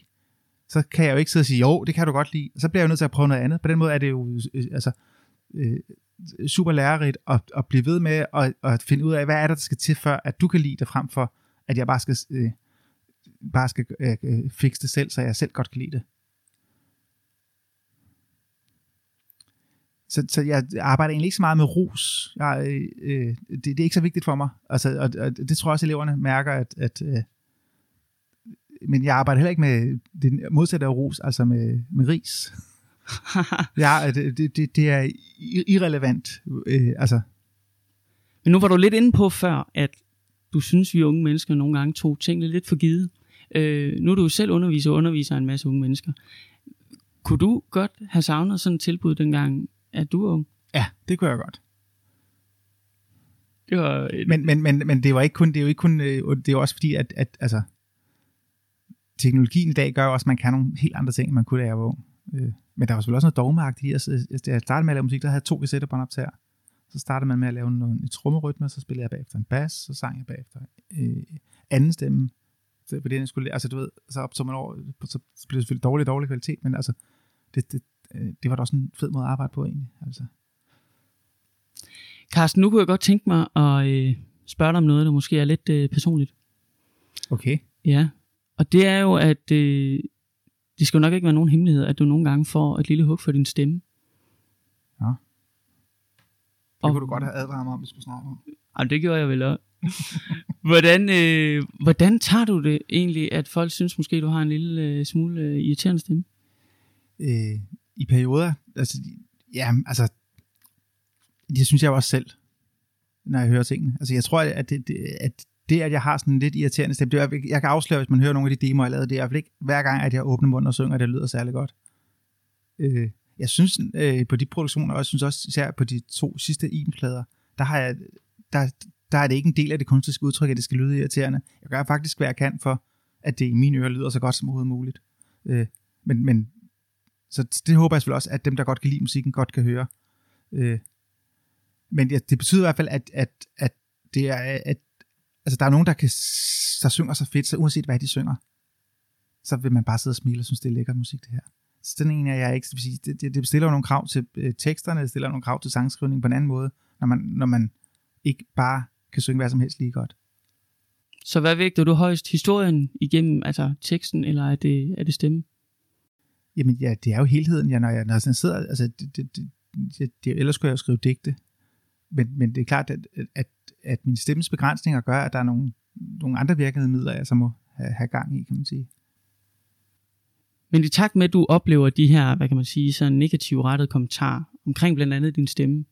Så kan jeg jo ikke sidde og sige, jo, det kan du godt lide. Så bliver jeg jo nødt til at prøve noget andet. På den måde er det jo øh, altså, øh, super lærerigt at, at blive ved med at, at finde ud af, hvad er der, der skal til, før at du kan lide det, frem for at jeg bare skal, øh, bare skal øh, øh, fikse det selv, så jeg selv godt kan lide det. Så, så jeg arbejder egentlig ikke så meget med ros. Jeg, øh, øh det, det er ikke så vigtigt for mig. Altså, og, og det tror jeg også, eleverne mærker, at, at øh, men jeg arbejder heller ikke med det modsatte af ros, altså med, med ris. [LAUGHS] Ja, det, det, det, er irrelevant. Øh, altså, Men nu var du lidt inde på før, at du synes, vi unge mennesker nogle gange tog tingene lidt for givet. Øh, nu er du jo selv underviser og underviser en masse unge mennesker. Kunne du godt have savnet sådan et tilbud dengang, at du var ung? ja, det kunne jeg godt. Det var et, Men, men, men, men det var ikke kun, det er jo ikke kun, øh, det er også fordi, at, at altså, teknologien i dag gør jo også, at man kan nogle helt andre ting, end man kunne, da jeg var ung. Øh, Men der var selvfølgelig også noget dogmagtigt i. Altså, da jeg startede med at lave musik, der havde jeg to kassettebåndoptager. Så startede man med at lave noget, en trommerytme, så spillede jeg bagefter en bas, så sang jeg bagefter øh, anden stemme. Så på det, jeg skulle, altså du ved, så optog man over, så blev det selvfølgelig dårlig, dårlig kvalitet, men altså, det, det, øh, det var da også en fed måde at arbejde på egentlig. Altså. Carsten, nu kunne jeg godt tænke mig at øh, spørge dig om noget, der måske er lidt øh, personligt. Okay. Ja, og det er jo, at øh, det skal jo nok ikke være nogen hemmelighed, at du nogle gange får et lille hug for din stemme. Ja. Det Og- kunne du godt have advaret mig om, vi skulle snakke om. Ej, det gjorde jeg vel også. [LAUGHS] hvordan, øh, hvordan tager du det egentlig, at folk synes måske, du har en lille øh, smule øh, irriterende stemme? øh, i perioder, altså, ja, altså, det synes jeg også selv, når jeg hører tingene. Altså, jeg tror, at det, det, at det, at jeg har sådan en lidt irriterende stemme, det er, jeg kan afsløre, hvis man hører nogle af de demoer, jeg lavede, det er i hvert fald ikke hver gang, at jeg åbner munden og synger, det lyder særlig godt. Øh, jeg synes, øh, på de produktioner, og jeg synes også især på de to sidste e IM-plader, der har jeg, der, der er det ikke en del af det kunstneriske udtryk, at det skal lyde irriterende. Jeg gør faktisk, hvad jeg kan for, at det i mine ører lyder så godt som overhovedet muligt. Øh, men, men så det håber jeg selvfølgelig også, at dem, der godt kan lide musikken, godt kan høre. Øh, men ja, det betyder i hvert fald, at, at, at det er, at altså, der er nogen, der, kan, der synger så fedt, så uanset hvad de synger, så vil man bare sidde og smile og synes, det er lækker musik, det her. Så den ene er jeg ikke, det, det, det, stiller jo nogle krav til øh, teksterne, det stiller nogle krav til sangskrivning på en anden måde, når man, når man ikke bare kan synge hvad som helst lige godt. Så hvad vægter du højst? Historien igennem, altså teksten, eller er det, er det stemme? Jamen ja, det er jo helheden, ja, når jeg, når jeg sidder, altså, det, det, det, det, det, ellers skulle jeg jo skrive digte, men, men det er klart, at, at, at min stemmes begrænsninger gør, at der er nogle, nogle andre virkemidler, jeg så må have, have gang i, kan man sige. Men i takt med, at du oplever de her, hvad kan man sige, så negative rettede kommentarer omkring blandt andet din stemme,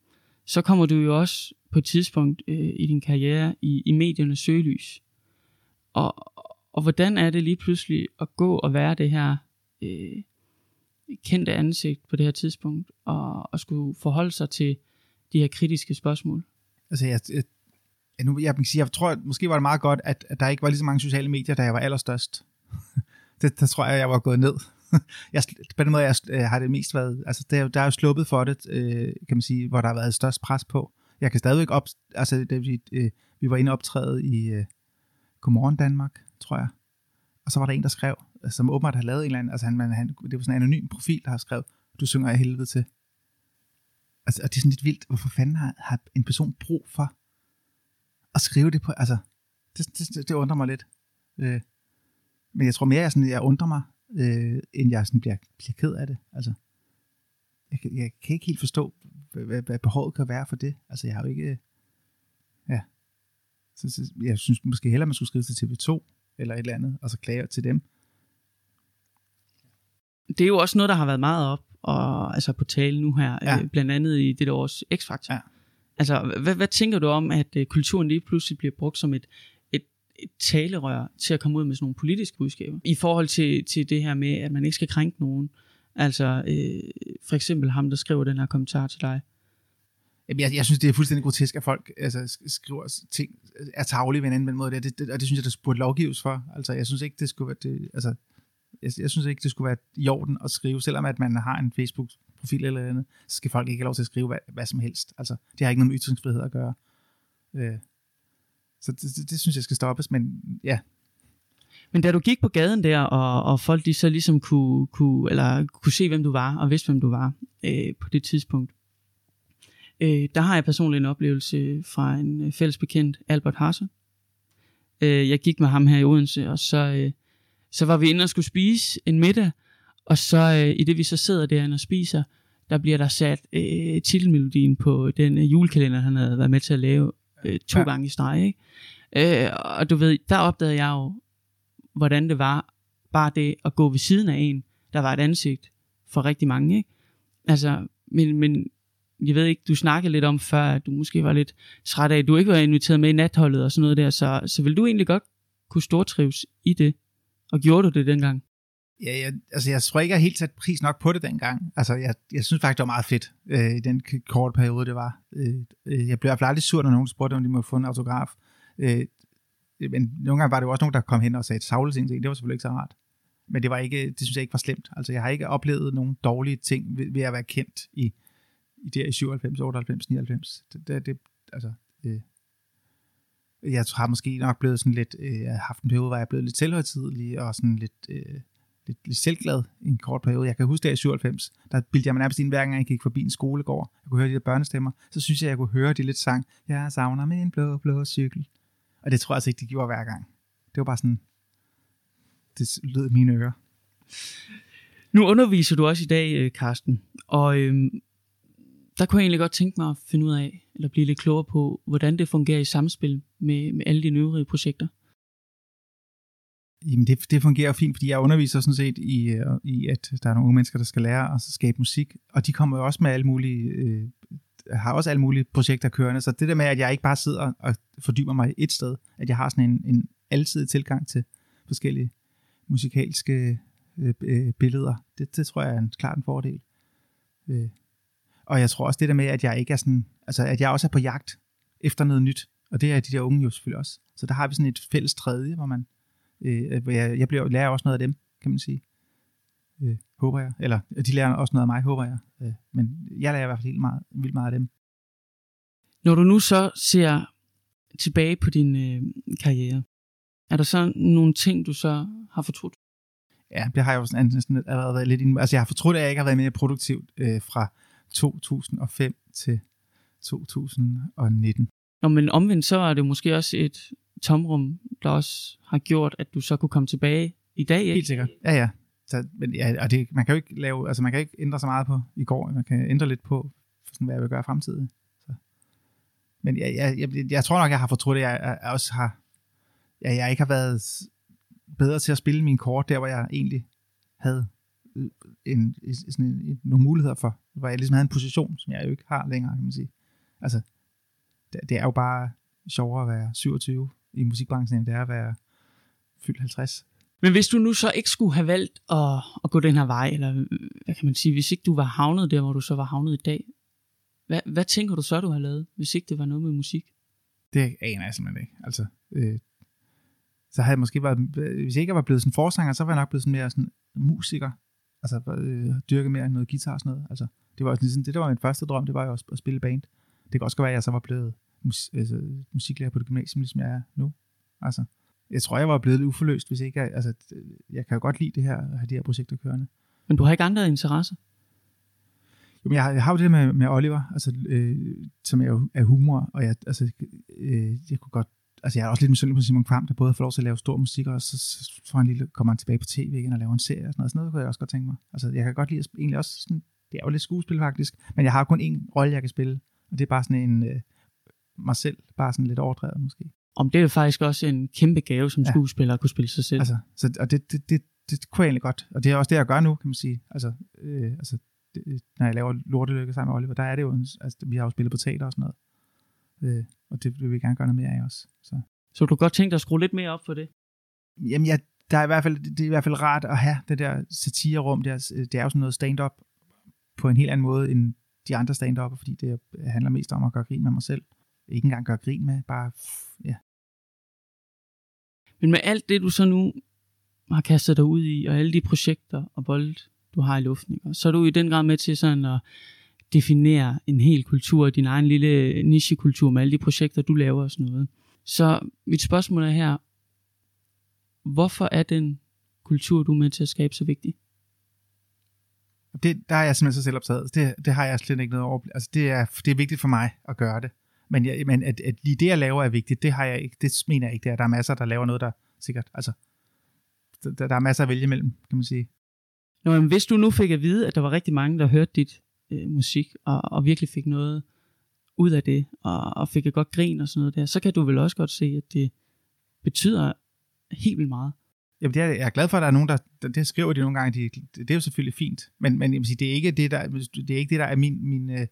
så kommer du jo også på et tidspunkt øh, i din karriere i, i mediernes søgelys. Og, og hvordan er det lige pludselig at gå og være det her øh, kendte ansigt på det her tidspunkt, og, og skulle forholde sig til de her kritiske spørgsmål? Altså, jeg, jeg, jeg, nu, jeg, sige, jeg tror, at måske var det meget godt, at, at der ikke var lige så mange sociale medier, da jeg var allerstørst. [LAUGHS] det, der tror jeg, jeg var gået ned. [LAUGHS] jeg, på den måde jeg, jeg har det mest været, altså der, der er jo sluppet for det, øh, kan man sige, hvor der har været størst pres på. Jeg kan stadigvæk op, altså det vil sige, øh, vi var inde optræde i øh, Godmorgen Danmark, tror jeg. Og så var der en, der skrev, som åbenbart har lavet en eller anden, altså han, han, det var sådan en anonym profil, der har skrevet, du synger af helvede til. Altså, og det er sådan lidt vildt, hvorfor fanden har, har en person brug for at skrive det på, altså, det, det, det undrer mig lidt. Øh, men jeg tror mere, jeg, sådan, jeg undrer mig, øh, end jeg sådan bliver, bliver ked af det. Altså, jeg, jeg kan ikke helt forstå, hvad, hvad behovet kan være for det. Altså, jeg har jo ikke... Øh, ja. Så, så, jeg synes måske hellere, man skulle skrive til TV2 eller et eller andet, og så klage til dem. Det er jo også noget, der har været meget op og, altså på tale nu her, ja. øh, blandt andet i det års X-Factor. Ja. Altså, hvad, hvad tænker du om, at øh, kulturen lige pludselig bliver brugt som et, et, et talerør til at komme ud med sådan nogle politiske budskaber? I forhold til, til det her med, at man ikke skal krænke nogen. Altså, øh, for eksempel ham, der skriver den her kommentar til dig. Jamen, jeg, jeg synes, det er fuldstændig grotesk, at folk altså, skriver ting, er tavlige ved en anden måde. Det, det, og det synes jeg, der burde lovgives for. Altså, jeg synes ikke, det skulle være... Det, altså, jeg, jeg synes ikke, det skulle være i orden at skrive, selvom at man har en Facebook-profil eller andet, så skal folk ikke have lov til at skrive hvad, hvad som helst. Altså, det har ikke noget med ytringsfrihed at gøre. Øh, så det, det, det synes jeg skal stoppes, men ja. Men da du gik på gaden der, og, og folk de så ligesom kunne, kunne, eller kunne se, hvem du var, og vidste, hvem du var øh, på det tidspunkt, øh, der har jeg personligt en oplevelse fra en øh, fælles bekendt, Albert Hasse. Øh, jeg gik med ham her i Odense, og så, øh, så var vi inde og skulle spise en middag, og så øh, i det vi så sidder derinde og spiser, der bliver der sat øh, titelmelodien på den øh, julekalender, han havde været med til at lave øh, to ja. gange i streg. Ikke? Øh, og du ved, der opdagede jeg jo, hvordan det var, bare det at gå ved siden af en, der var et ansigt for rigtig mange. Ikke? Altså, men, men jeg ved ikke, du snakkede lidt om før, at du måske var lidt træt af, at du ikke var inviteret med i natholdet og sådan noget der, så, så vil du egentlig godt kunne stortrives i det? Og gjorde du det dengang? Ja, jeg, altså jeg tror ikke, jeg helt sat pris nok på det dengang. Altså jeg, jeg synes faktisk, det var meget fedt øh, i den korte periode, det var. Øh, øh, jeg blev i hvert fald aldrig sur, når nogen spurgte, om de måtte få en autograf. Øh, men nogle gange var det jo også nogen, der kom hen og sagde savlet ting Det var selvfølgelig ikke så rart. Men det, var ikke, det synes jeg ikke var slemt. Altså jeg har ikke oplevet nogen dårlige ting ved, ved at være kendt i, i der i 97, 98, 99. Det, det, det altså, øh, jeg har måske nok blevet sådan lidt, øh, haft en periode, hvor jeg er blevet lidt selvhøjtidlig og sådan lidt, øh, lidt, lidt selvglad i en kort periode. Jeg kan huske det i 97, der bildte jeg mig nærmest ind, hver gang jeg gik forbi en skolegård. Jeg kunne høre de der børnestemmer. Så synes jeg, jeg kunne høre de lidt sang, jeg savner min blå, blå cykel. Og det tror jeg altså ikke, de gjorde hver gang. Det var bare sådan, det lød mine ører. Nu underviser du også i dag, øh, Karsten, og øhm, der kunne jeg egentlig godt tænke mig at finde ud af, eller blive lidt klogere på, hvordan det fungerer i samspil med, med alle de øvrige projekter. Jamen det, det fungerer fint, fordi jeg underviser sådan set i, øh, i, at der er nogle unge mennesker, der skal lære at skabe musik, og de kommer jo også med alle mulige, øh, har også alle mulige projekter kørende, så det der med, at jeg ikke bare sidder og fordyber mig et sted, at jeg har sådan en, en altid tilgang til forskellige musikalske øh, øh, billeder, det, det tror jeg er en, klart en fordel. Øh, og jeg tror også det der med, at jeg ikke er sådan, altså at jeg også er på jagt efter noget nyt. Og det er de der unge jo selvfølgelig også. Så der har vi sådan et fælles tredje, hvor man, øh, hvor jeg, jeg bliver, lærer også noget af dem, kan man sige. Øh, håber jeg. Eller de lærer også noget af mig, håber jeg. Øh, men jeg lærer i hvert fald helt meget, vildt meget af dem. Når du nu så ser tilbage på din øh, karriere, er der så nogle ting, du så har fortrudt? Ja, det har jeg jo sådan, næsten allerede været lidt inde. Altså jeg har fortrudt, at jeg ikke har været mere produktiv øh, fra 2005 til 2019. Nå, men omvendt så er det måske også et tomrum, der også har gjort, at du så kunne komme tilbage i dag, ikke? Helt sikkert. Ja, ja. Så, men ja, og det, man kan jo ikke lave, altså man kan ikke ændre så meget på i går, man kan ændre lidt på, sådan, hvad jeg vil gøre i fremtiden. Så. Men jeg, jeg, jeg, jeg, tror nok, jeg har fortrudt, at jeg, jeg også har, jeg, jeg ikke har været bedre til at spille min kort, der hvor jeg egentlig havde en, sådan en, en, nogle muligheder for, hvor jeg ligesom havde en position, som jeg jo ikke har længere, kan man sige. Altså, det, det er jo bare sjovere at være 27 i musikbranchen, end det er at være fyldt 50. Men hvis du nu så ikke skulle have valgt at, at gå den her vej, eller hvad kan man sige, hvis ikke du var havnet der, hvor du så var havnet i dag, hvad, hvad tænker du så, du har lavet, hvis ikke det var noget med musik? Det aner jeg simpelthen ikke. Altså, øh, så havde jeg måske været, hvis jeg ikke var blevet sådan forsanger, så var jeg nok blevet sådan mere sådan musiker. Altså, øh, dyrke mere noget guitar og sådan noget. Altså, det var også ligesom, det der var min første drøm, det var jo at, at spille band. Det kan også være, at jeg så var blevet mus, altså, musiklærer på det gymnasium, ligesom jeg er nu. Altså, jeg tror, jeg var blevet lidt uforløst, hvis ikke jeg, altså, jeg kan jo godt lide det her, at have de her projekter kørende. Men du har ikke andre interesser? Jo, men jeg, har, jeg har jo det med, med Oliver, altså, øh, som er er humor, og jeg, altså, øh, jeg kunne godt, altså jeg er også lidt misundelig på Simon Kvam, der både får lov til at lave stor musik, og så, får han lige, kommer han tilbage på tv igen og laver en serie og sådan noget. Sådan noget kunne jeg også godt tænke mig. Altså, jeg kan godt lide at, egentlig også sådan, det er jo lidt skuespil faktisk, men jeg har kun én rolle, jeg kan spille, og det er bare sådan en, øh, mig selv, bare sådan lidt overdrevet måske. Om det er jo faktisk også en kæmpe gave som ja. skuespiller at kunne spille sig selv. Altså, så, og det, det, det, det kunne jeg egentlig godt, og det er også det, jeg gør nu, kan man sige. Altså, øh, altså det, når jeg laver lortelykke sammen med Oliver, der er det jo, en, altså, vi har jo spillet på teater og sådan noget. Øh, og det vil vi gerne gøre noget mere af også. Så, så du godt tænkt dig at skrue lidt mere op for det? Jamen, ja, der er i hvert fald, det er i hvert fald rart at have det der satirerum. Det er, det er jo sådan noget stand-up på en helt anden måde end de andre stand fordi det handler mest om at gøre grin med mig selv. Ikke engang gøre grin med, bare, ja. Men med alt det, du så nu har kastet dig ud i, og alle de projekter og bold, du har i luften, så er du i den grad med til sådan at definere en hel kultur, din egen lille nichekultur med alle de projekter, du laver og sådan noget. Så mit spørgsmål er her, hvorfor er den kultur, du er med til at skabe, så vigtig? Det, der er jeg simpelthen så selv optaget. Det, det har jeg slet ikke noget over. Altså, det er, det er vigtigt for mig at gøre det. Men, jeg, men at, at lige det, jeg laver, er vigtigt, det har jeg ikke. Det mener jeg ikke. Det er, der er masser, der laver noget, der sikkert. Altså, der, der er masser at vælge imellem, kan man sige. Nå, men hvis du nu fik at vide, at der var rigtig mange, der hørte dit øh, musik, og, og virkelig fik noget ud af det, og, og fik et godt grin og sådan noget der, så kan du vel også godt se, at det betyder helt vildt meget. Jamen, det er, jeg er glad for, at der er nogen, der, der det skriver de nogle gange, de, det er jo selvfølgelig fint, men, men jeg vil sige, det er ikke det, der, det er ikke det, der er min, min øh,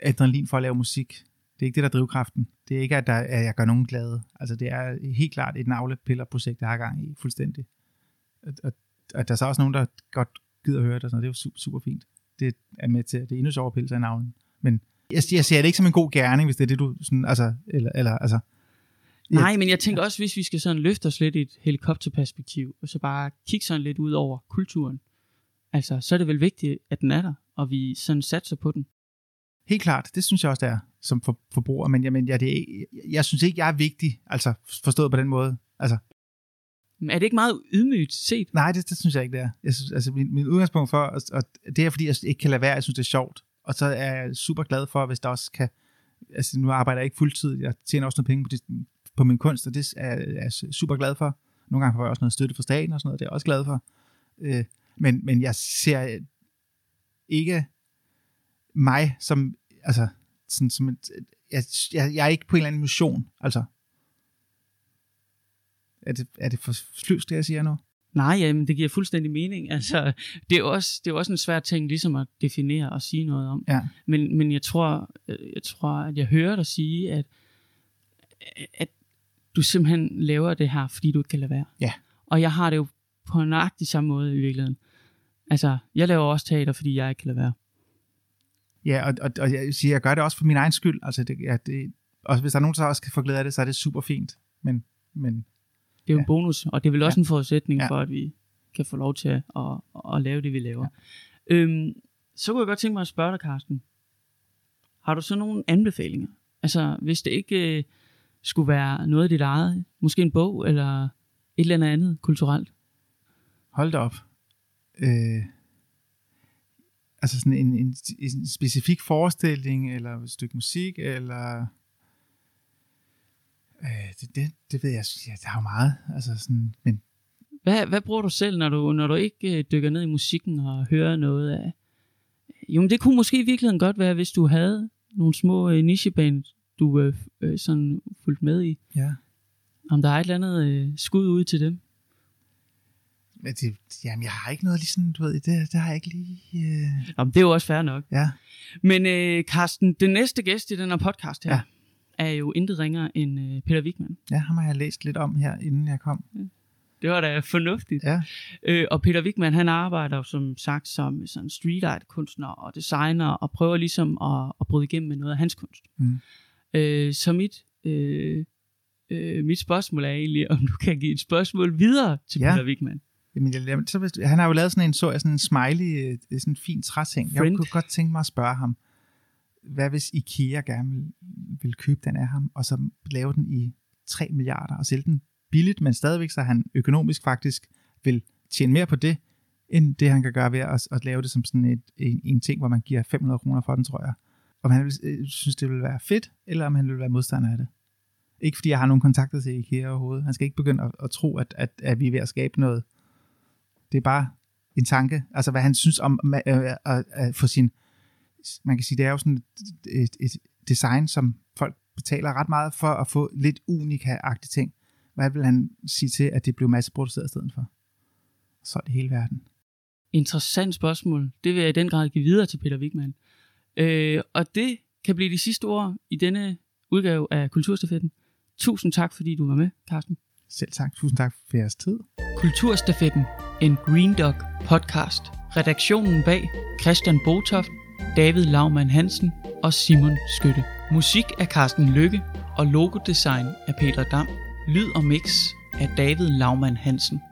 adrenalin for at lave musik. Det er ikke det, der er drivkraften. Det er ikke, at, der, at jeg gør nogen glade. Altså, det er helt klart et navlepillerprojekt, jeg har gang i fuldstændig. Og, og, og der er så også nogen, der godt gider at høre det, og sådan noget. det er jo super, super fint. Det er med til, det er endnu sjovere pille sig i navlen. Men jeg, jeg ser det ikke som en god gerning, hvis det er det, du sådan, altså, eller, eller, altså, Nej, men jeg tænker også, hvis vi skal sådan løfte os lidt i et helikopterperspektiv, og så bare kigge sådan lidt ud over kulturen, altså, så er det vel vigtigt, at den er der, og vi sådan satser på den. Helt klart, det synes jeg også, det er som for, forbruger, men, jamen, ja, det er, jeg synes ikke, jeg er vigtig, altså forstået på den måde. Altså, er det ikke meget ydmygt set? Nej, det, det synes jeg ikke, det er. Jeg synes, altså, min, min udgangspunkt for, og, og det er, fordi jeg ikke kan lade være, jeg synes, det er sjovt. Og så er jeg super glad for, hvis der også kan, altså nu arbejder jeg ikke fuldtid, jeg tjener også noget penge på, det, på min kunst, og det er jeg super glad for. Nogle gange får jeg også noget støtte fra staten og sådan noget, det er jeg også glad for. Øh, men, men jeg ser ikke mig som, altså, sådan, som et, jeg, jeg, jeg er ikke på en eller anden mission, altså. Er det, er det for flyvst, det jeg siger nu? Nej, jamen, det giver fuldstændig mening. Altså, det er også, det er også en svær ting ligesom at definere og sige noget om. Ja. Men, men jeg, tror, jeg tror, at jeg hører dig sige, at, at du simpelthen laver det her, fordi du ikke kan lade være. Ja. Og jeg har det jo på en nøjagtig samme måde i virkeligheden. Altså, jeg laver også teater, fordi jeg ikke kan lade være. Ja, og, og, og jeg siger, jeg gør det også for min egen skyld. Altså, det, ja, det, og hvis der er nogen, der også kan få glæde af det, så er det super fint. Men, men det er jo ja. en bonus, og det er vel også ja. en forudsætning ja. for, at vi kan få lov til at, at, at lave det, vi laver. Ja. Øhm, så kunne jeg godt tænke mig at spørge dig, Carsten. Har du så nogle anbefalinger? Altså, hvis det ikke øh, skulle være noget af dit eget, måske en bog, eller et eller andet kulturelt? Hold da op. Øh, altså sådan en, en, en specifik forestilling, eller et stykke musik, eller... Øh, det, det, det ved jeg, ja, der er jo meget, altså sådan, men... Hvad, hvad bruger du selv, når du, når du ikke øh, dykker ned i musikken og hører noget af... Jo, men det kunne måske i virkeligheden godt være, hvis du havde nogle små øh, nicheband, du øh, øh, sådan fulgt med i. Ja. Om der er et eller andet øh, skud ud til dem. Men det, jamen, jeg har ikke noget lige sådan, du ved, det, det har jeg ikke lige... Øh... Jamen, det er jo også fair nok. Ja. Men øh, Carsten, den næste gæst i den her podcast her, ja. Er jo intet ringer end øh, Peter Wigman. Ja, ham har jeg læst lidt om her, inden jeg kom. Ja. Det var da fornuftigt. Ja. Øh, og Peter Wigman, han arbejder som sagt som sådan street art kunstner og designer, og prøver ligesom at, at bryde igennem med noget af hans kunst. Mm. Øh, så mit, øh, øh, mit spørgsmål er egentlig, om du kan give et spørgsmål videre til Ja. Peter Wigman. Jamen, jeg, jeg, så, han har jo lavet sådan en, så jeg sådan en smiley, øh, sådan en fin træseng. Jeg Friend. kunne godt tænke mig at spørge ham, hvad hvis IKEA gerne vil, vil købe den af ham, og så lave den i 3 milliarder og sælge den billigt, men stadigvæk så han økonomisk faktisk vil tjene mere på det, end det han kan gøre ved at, at lave det som sådan et, en, en ting, hvor man giver 500 kroner for den, tror jeg. Om han vil, øh, synes, det vil være fedt, eller om han vil være modstander af det. Ikke fordi jeg har nogen kontakter til IKEA overhovedet. Han skal ikke begynde at, at tro, at, at, at vi er ved at skabe noget. Det er bare en tanke. Altså, hvad han synes om at, øh, øh, at, at få sin... Man kan sige, det er jo sådan et, et, et design, som folk betaler ret meget for at få lidt unika-agtige ting. Hvad vil han sige til, at det blev masseproduceret i stedet for? Så det hele verden. Interessant spørgsmål. Det vil jeg i den grad give videre til Peter Wigman. Øh, og det kan blive de sidste ord i denne udgave af Kulturstafetten. Tusind tak, fordi du var med, Carsten. Selv tak. Tusind tak for jeres tid. Kulturstafetten, en Green Dog podcast. Redaktionen bag Christian Botoft, David Laumann Hansen og Simon Skytte. Musik af Carsten Lykke og logodesign af Peter Dam. Lyd og mix af David Laumann Hansen.